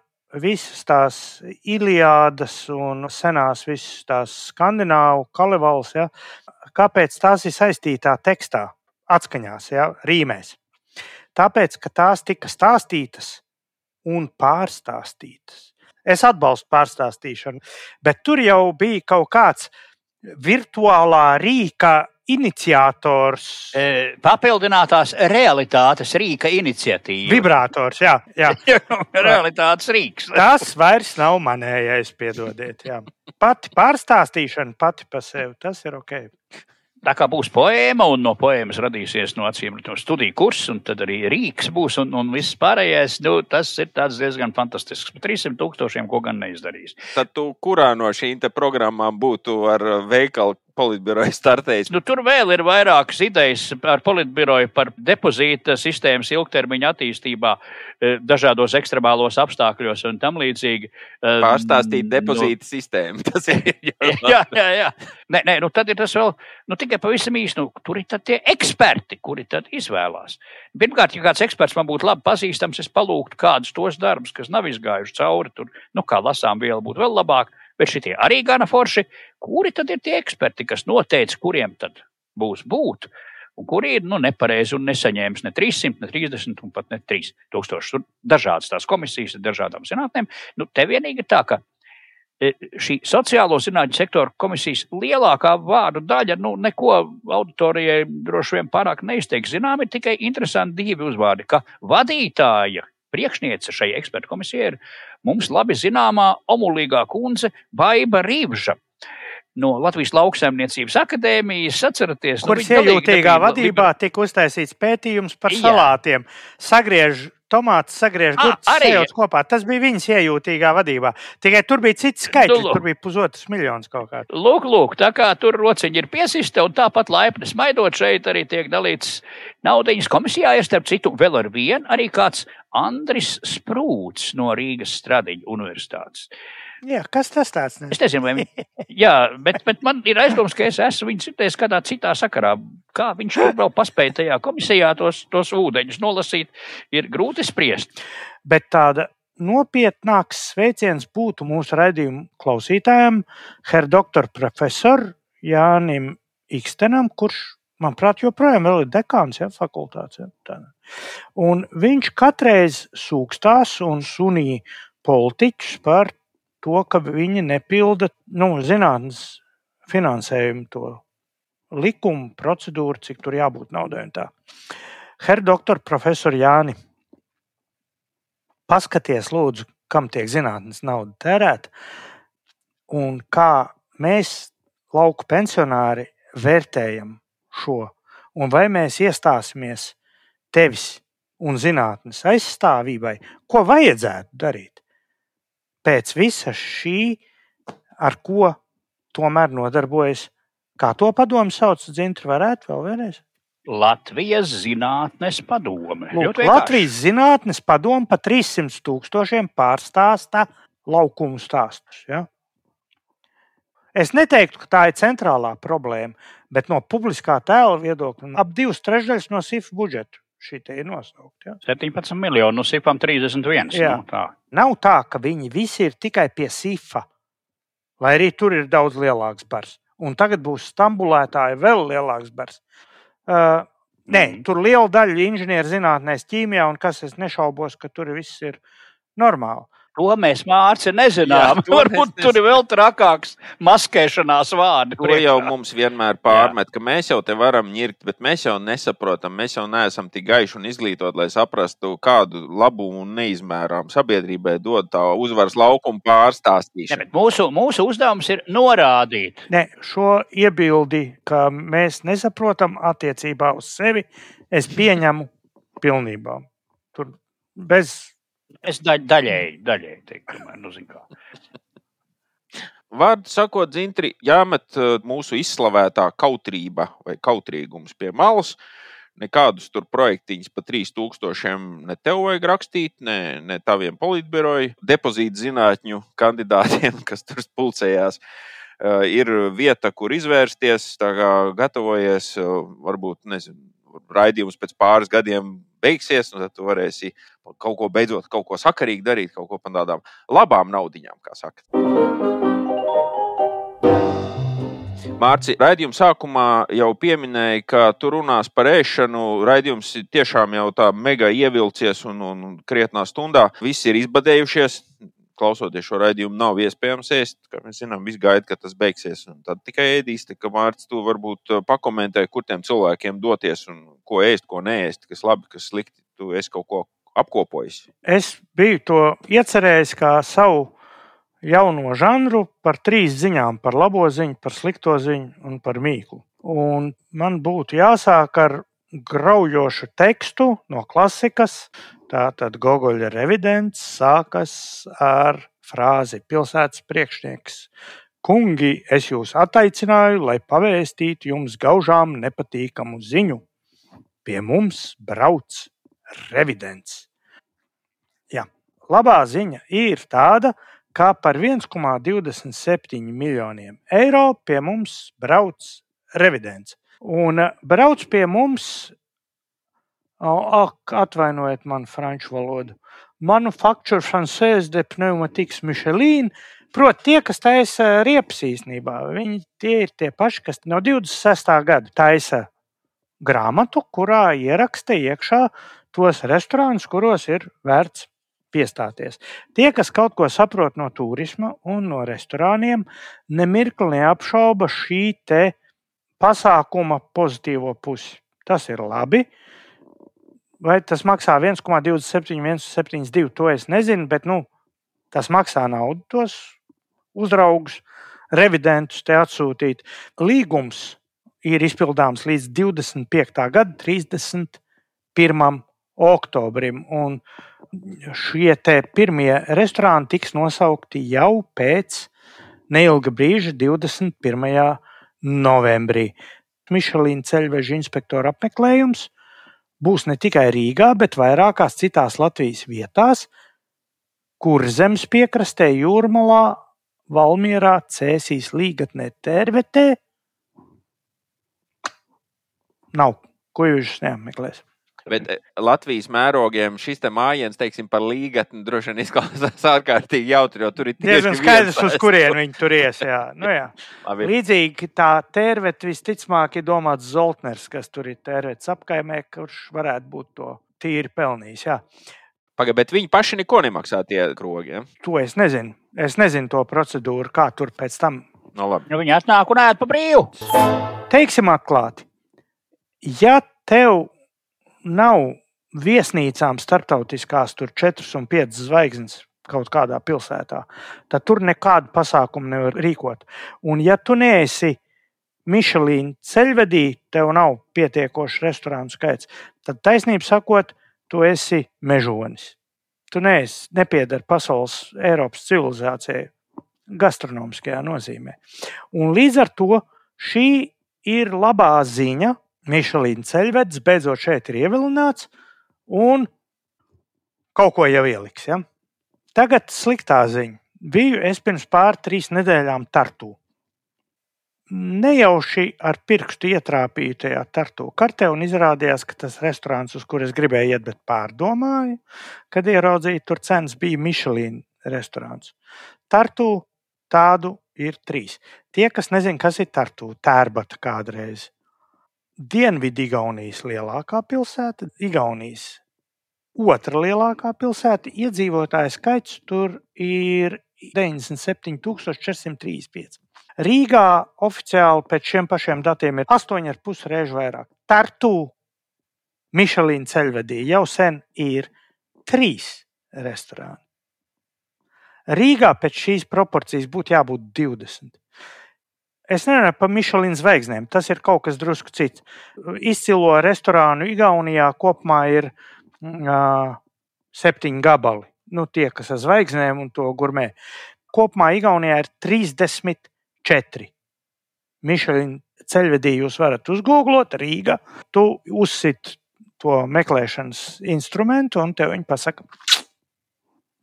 visas tās Iliādas un senās, visas tās skandināvu kalevāls, ja, kāpēc tās ir saistītā tekstā, atskaņās, ja, rīmēs? Tāpēc, ka tās tika stāstītas un pārstāstītas. Es atbalstu pārstāstīšanu, bet tur jau bija kaut kāds virtuālā rīka iniciators, E, Papildinātās realitātes rīka iniciatīva. vibrators. Jā, jā. realitātes rīks. Tas vairs nav manējais, piedodiet. Jā. Pati pārstāstīšana pati par sevi, tas ir ok. Tā kā būs poēma, un no poēmas radīsies no acīm no studiju kurs, un tad arī rīks būs, un, un viss pārējais, nu, tas ir diezgan fantastisks. Par 300 tūkstošiem ko gan neizdarīs. Tad tu kurā no šīm programmām būtu ar veikalu politbiroja startējis. Nu, tur vēl ir vairākas idejas ar politbiroju par depozīta sistēmas ilgtermiņa attīstībā, eh, dažādos ekstremālos apstākļos un tam līdzīgi. Eh, Pārstāstīt depozīta nu, sistēmu. Tas ir jā, jā, jā. Nē, nē, nu tad ir tas vēl nu, tikai pavisam īsti. Nu, tur ir tie eksperti, kuri tad izvēlās. Pirmkārt, ja kāds eksperts man būtu labi pazīstams, es palūgtu kādus tos darbus, kas nav izgājuši cauri. Tur, nu, kā lasām vielu, būtu vēl labāk bet šitie arī gana forši. Kuri tad ir tie eksperti, kas noteica, kuriem tad būs būt? Un kuri ir nu, nepareizi un nesaņēmis ne 300, ne 30, un pat ne 3000. Tur dažādas tās komisijas ar dažādām zinātnēm. Nu, te vienīgi tā, ka e, šī sociālo zinātņu sektora komisijas lielākā vārdu daļa, nu, neko auditorijai droši vien pārāk neizteiks. Zinām, ir tikai interesanti divi uzvārdi, ka vadītāja priekšniece šai ekspertu komisijai ir mums labi zināmā omulīgā kundze Baiva Rīvža. No Latvijas lauksaimniecības akadēmijas atceraties, kuras nu, iejūtīgā vadībā tika uztaisīts pētījums par salātiem. Sagriež tomātus sagriež gurķus kopā. Tas bija viņas iejūtīgā vadībā. Tikai tur bija cits skaitlis, nu, tur bija pusotrs miljonus kaut kā. Lūk, lūk, tā kā tur rociņi ir piesista un tāpat laipni smaidot šeit arī tiek dalīts naudiņas komisijā. Ir starp citu vēl ar vienu arī kāds Andris Sprūts no Rīgas Stradiņu universitātes. Jā, kas tas tāds? Ne? Es nezinu, vai viņi. Jā, bet, bet man ir aizdoms, ka es esmu viņu citējis kādā citā sakarā. Kā viņš vēl paspēja tajā komisijā tos, tos ūdeņus nolasīt, ir grūti spriest. Bet tāda nopietnāks sveiciens būtu mūsu raidījumu klausītājiem, herr doktor profesor Jānim Ikstenam, kurš, manuprāt, joprojām ir dekāns ja, fakultātes. Ja, un viņš katreiz sūkstās un sunīja politiķus par to, ka viņi nepilda nu, zinātnes finansējumu, to likumu, procedūru, cik tur jābūt naudai. Herr doktor, profesor Jāni, paskaties, lūdzu, kam tiek zinātnes nauda tērēta un kā mēs, lauku pensionāri, vērtējam šo, un vai mēs iestāsimies tevis un zinātnes aizstāvībai, ko vajadzētu darīt pēc visa šī, ar ko tomēr nodarbojas, kā to padomu sauc, Dzintri, varētu vēl vienreiz? Latvijas zinātnes padome. Lūk, Latvijas zinātnes padome pa 300 tūkstošiem pārstāsta laukumu stāstus. Ja? Es neteiktu, ka tā ir centrālā problēma, bet no publiskā tēla viedokļa ap divas trešdaļas no SIF budžeta šī ir nosaukta. Ja? 17 miljoni, no SIFām 31. Jā. Nu, tā. Nav tā, ka viņi visi ir tikai pie SIFA, lai arī tur ir daudz lielāks bars. Un tagad būs stambulētāji vēl lielāks bars. Uh, nē, mm. tur liela daļa inženierzinātnēs, ķīmijā, un kas es nešaubos, ka tur viss ir normāli. To mēs mārci nezinām. Jā, Varbūt tur ir vēl trakāks maskēšanās vārdi. To jau mums vienmēr pārmet, Jā. ka mēs jau te varam ņirkt, bet mēs jau nesaprotam, mēs jau neesam tik gaiši un izglītoti, lai saprastu, kādu labumu un neizmērām sabiedrībai dod tā uzvaras laukuma pārstāstīšana. Ne, mūsu, mūsu uzdevums ir norādīt. Ne, šo iebildi, ka mēs nesaprotam attiecībā uz sevi, es pieņemu pilnībā. Tur bez Es da, daļēji, daļēji teiktu, tomēr, nu, zinu, kā. Vārdu sakot, dzintri, jāmet uh, mūsu izslavētā kautrība vai kautrīgums pie malas. Nekādus tur projektiņus pa 3000 ne tev vajag rakstīt, ne, ne taviem politbiroju depozītu zinātņu kandidātiem, kas tur pulcējās. Uh, ir vieta, kur izvērsties, gatavojies, uh, varbūt, nezinu, raidījums pēc pāris gadiem beigsies, un tad tu varēsi kaut ko beidzot, kaut ko sakarīgi darīt, kaut ko par tādām labām naudiņām, kā saka. Mārcis, raidījuma sākumā jau pieminēja, ka tu runās par ēšanu. Raidījums tiešām jau tā mega ievilcies un, un krietnā stundā. Visi ir izbadējušies klausoties šo raidījumu, nav iespējams ēst. Mēs zinām, gaida, ka tas beigsies. Tad tikai ēdīs, ka Mārcis, tu varbūt uh, pakomentē, kur tiem cilvēkiem doties un ko ēst, ko neēst, kas labi, kas slikti. Tu esi kaut ko apkopojis. Es biju to iecerējis kā savu jauno žanru par trīs ziņām - par labo ziņu, par slikto ziņu un par mīklu. Un man būtu jāsāk ar graujošu tekstu no klasikas, Tātad Gogoļa revidents sākas ar frāzi pilsētas priekšnieks Kungi, es jūs attaicināju, lai pavēstītu jums gaužām nepatīkamu ziņu. Pie mums brauc revidents. Jā, labā ziņa ir tāda, ka par 1,27 miljoniem eiro pie mums brauc revidents. Un eh, brauc pie mums, ak, atvainojiet man franču valodu, Manufacture Française de Pneumatiques Michelin, proti tie, kas taisa riepas īstenībā. Viņi tie ir tie paši, kas no 26. gada taisa grāmatu, kurā ieraksta iekšā tos restorānus, kuros ir vērts piestāties. Tie, kas kaut ko saprot no turisma un no restorāniem, nemirkli neapšauba šī pasākuma pozitīvo pusi. Tas ir labi. Vai tas maksā 1,27, 1,72? To es nezinu, bet nu, tas maksā naudu tos uzraugus, revidentus te atsūtīt. Līgums ir izpildāms līdz 25. gada 31. oktobrim. Un šie pirmie restorāni tiks nosaukti jau pēc neilga brīža, 21 novembrī. Mišelīna ceļveža inspektora apmeklējums būs ne tikai Rīgā, bet vairākās citās Latvijas vietās, kur zemes piekrastē, Jūrmalā, Valmierā, Cēsīs, Līgatnē, Tērvetē nav. Ko jūs neapmeklēsiet? Bet eh, Latvijas mērogiem šis mājiņš, teiksim, par līgatni droši vien izklausās ārkārtīgi jautri, jo tur ir diezgan skaidrs, uz kurien viņi tur ies. Jā. Nu, jā. Līdzīgi tā tērvete visticamāk ir domāts Zoltners, kas tur ir tērvetes apkaimē, kurš varētu būt to tīri pelnījis. Jā. Pagaid, bet viņi paši neko nemaksā tie krogi. Ja? To es nezinu. Es nezinu to procedūru, kā tur pēc tam. No labi. nu, viņi atnāk un ēd pa brīvu. Teiksim atklāti, ja tev nav viesnīcām starptautiskās, tur 4 un 5 zvaigznes kaut kādā pilsētā, tad tur nekādu pasākumu nevar rīkot. Un, ja tu neesi Michelīna ceļvedī, tev nav pietiekošs restorānu skaits, tad taisnība sakot, tu esi mežonis. Tu neesi, nepiedari pasaules Eiropas civilizācijai gastronomiskajā nozīmē. Un līdz ar to šī ir labā ziņa Mišelīna ceļvedis beidzot šeit ir ievilināts un kaut ko jau ieliks. Ja? Tagad sliktā ziņa. Biju es pirms pār trīs nedēļām Tartu. Nejauši ar pirkstu ietrāpīju tajā Tartu kartē un izrādījās, ka tas restorāns, uz kur es gribēju iet, bet pārdomāju, kad ieraudzīju, tur cenas bija Mišelīna restorāns. Tartu tādu ir trīs. Tie, kas nezina, kas ir Tartu, tērbata kādreiz. Dienvidu-Igaunijas lielākā pilsēta, Igaunijas otra lielākā pilsēta. Iedzīvotāju skaits tur ir 97,435. Rīgā oficiāli pēc šiem pašiem datiem ir 8,5 reizes vairāk. Tartu Mišelīna ceļvedī jau sen ir trīs restorāni. Rīgā pēc šīs proporcijas būtu jābūt 20. Es nerunāju par Michelin zvaigznēm. Tas ir kaut kas drusku cits. Izcilo restorānu Igaunijā kopumā ir uh, septiņi gabali. Nu, tie, kas ar zvaigznēm un to gurmē. Kopumā Igaunijā ir 34. Michelin ceļvedī jūs varat uzgooglot Rīgā. Tu uzsit to meklēšanas instrumentu un tev viņi pasaka,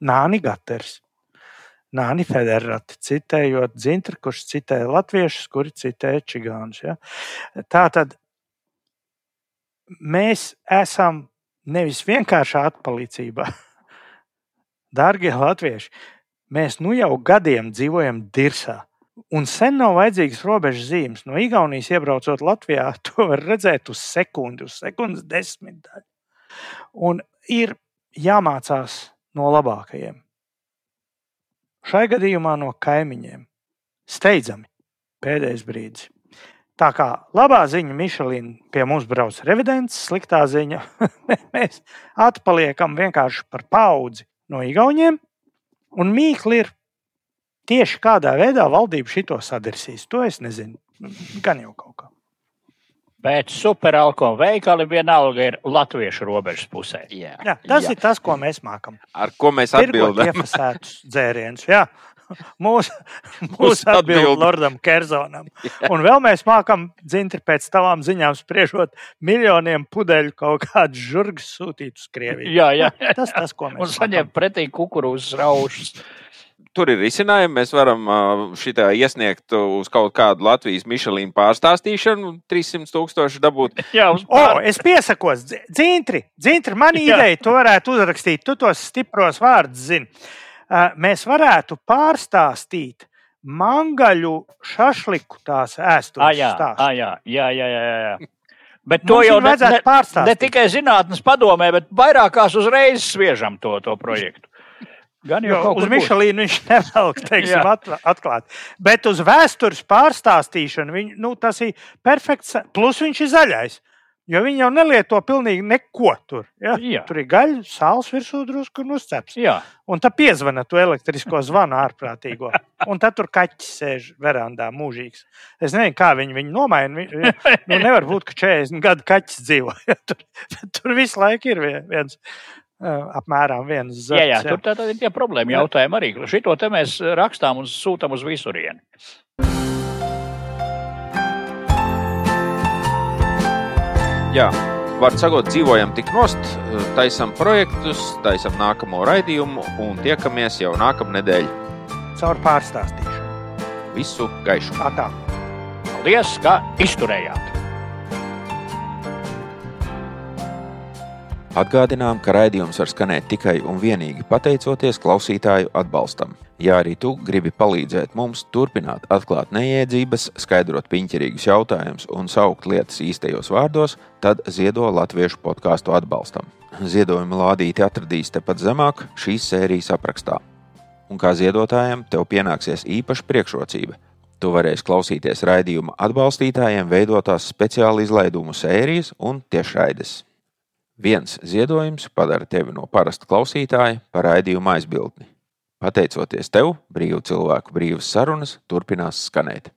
Nāni Gaters. Nāni Federati, citējot Dzintri, kurš citēja latviešus, kuri citēja čigānus. Ja? Tā tad mēs esam nevis vienkārši atpalīdzībā. Dārgie latvieši, mēs nu jau gadiem dzīvojam dirsā. Un sen nav vajadzīgas robežas zīmes. No Igaunijas iebraucot Latvijā, to var redzēt uz sekundi, uz sekundes desmitdaļu. Un ir jāmācās no labākajiem. Šai gadījumā no kaimiņiem. Steidzami pēdējais brīdis. Tā kā labā ziņa Mišelīna pie mums brauc revidents, sliktā ziņa mēs atpaliekam vienkārši par paudzi no Igauniem. Un mīkli ir tieši kādā veidā valdība šito sadirsīs. To es nezinu. Gan jau kaut kā. Bet superalkohola veikali vienalga ir latviešu robežas pusē. Jā, jā tas jā. ir tas, ko mēs mākam. Ar ko mēs atbildam? Iefasētus dzērienus, jā. mūsu Mūsu mūs atbild atbilde. Lordam Kerzonam. Un vēl mēs mākam, dzintri pēc tavām ziņām spriežot, miljoniem pudeļu kaut kādus žurgus sūtīt uz Krieviju. Jā, jā. Tas tas, ko Un mēs saņem pretī kukurūzas raušus. Tur ir risinājumi. Mēs varam šitā iesniegt uz kaut kādu Latvijas Michelīnu pārstāstīšanu, 300 tūkstoši dabūt. Jā, uz O, es piesakos, Dzi- dzintri, dzintri, man ideja, tu varētu uzrakstīt, tu tos stipros vārdus zini. Mēs varētu pārstāstīt mangaļu šašliku tās ēsturas jā, ah, jā, jā, jā, jā, jā. Bet Mums to jau viņu vajadzētu ne, ne, pārstāstīt. ne tikai zinātnīs padomē, bet vairākās uzreiz sviežam to, to projektu. Gan jau Jo uz. Michelīnu viņš nevelk, teiksim, atklāt. Bet uz vēstures pārstāstīšanu viņ, nu, tas ir perfekts. Plus viņš ir zaļais. Jo viņi jau nelieto pilnīgi neko tur. Ja? Jā. Tur ir gaļa, sāls virsū drusku un uzceps. Jā, Un tā piezvana to elektrisko zvanu ārprātīgo. Un tad tur kaķis sēž verandā mūžīgs. Es nezinu, kā viņi viņu nomaina. Nu, nevar būt, ka 40 gadu kaķis dzīvo. Ja? Tur, tur visu laiku ir vie- viens. Ā, Apmēram viens jā, zars. jā tur tā, tā ir tie problēma jautājumi arī. Šito te mēs rakstām un sūtām uz visurieni. Jā, var sakot, dzīvojam tik nost, taisam projektus, taisam nākamo raidījumu un tiekamies jau nākamnedēļ. Caur pārstāstīšanu. Visu gaišu! Tā tā. Paldies, ka izturējāt! Atgādinām, ka raidījums var skanēt tikai un vienīgi pateicoties klausītāju atbalstam. Ja arī tu gribi palīdzēt mums turpināt atklāt neiedzības, skaidrot piņķerīgus jautājumus un saukt lietas īstajos vārdos, tad ziedo latviešu podkāstu atbalstam. Ziedojuma lādīti atradīs tepat zemāk šīs sērijas aprakstā. Un kā ziedotājiem, tev pienāksies īpaša priekšrocība. Tu varēsi klausīties raidījuma atbalstītājiem veidotās speciāli izlaidumu sērijas un tiešraides. Viens ziedojums padara tevi no parasta klausītāja par raidījuma aizbildni. Pateicoties tev, brīvu cilvēku brīvas sarunas turpinās skanēt.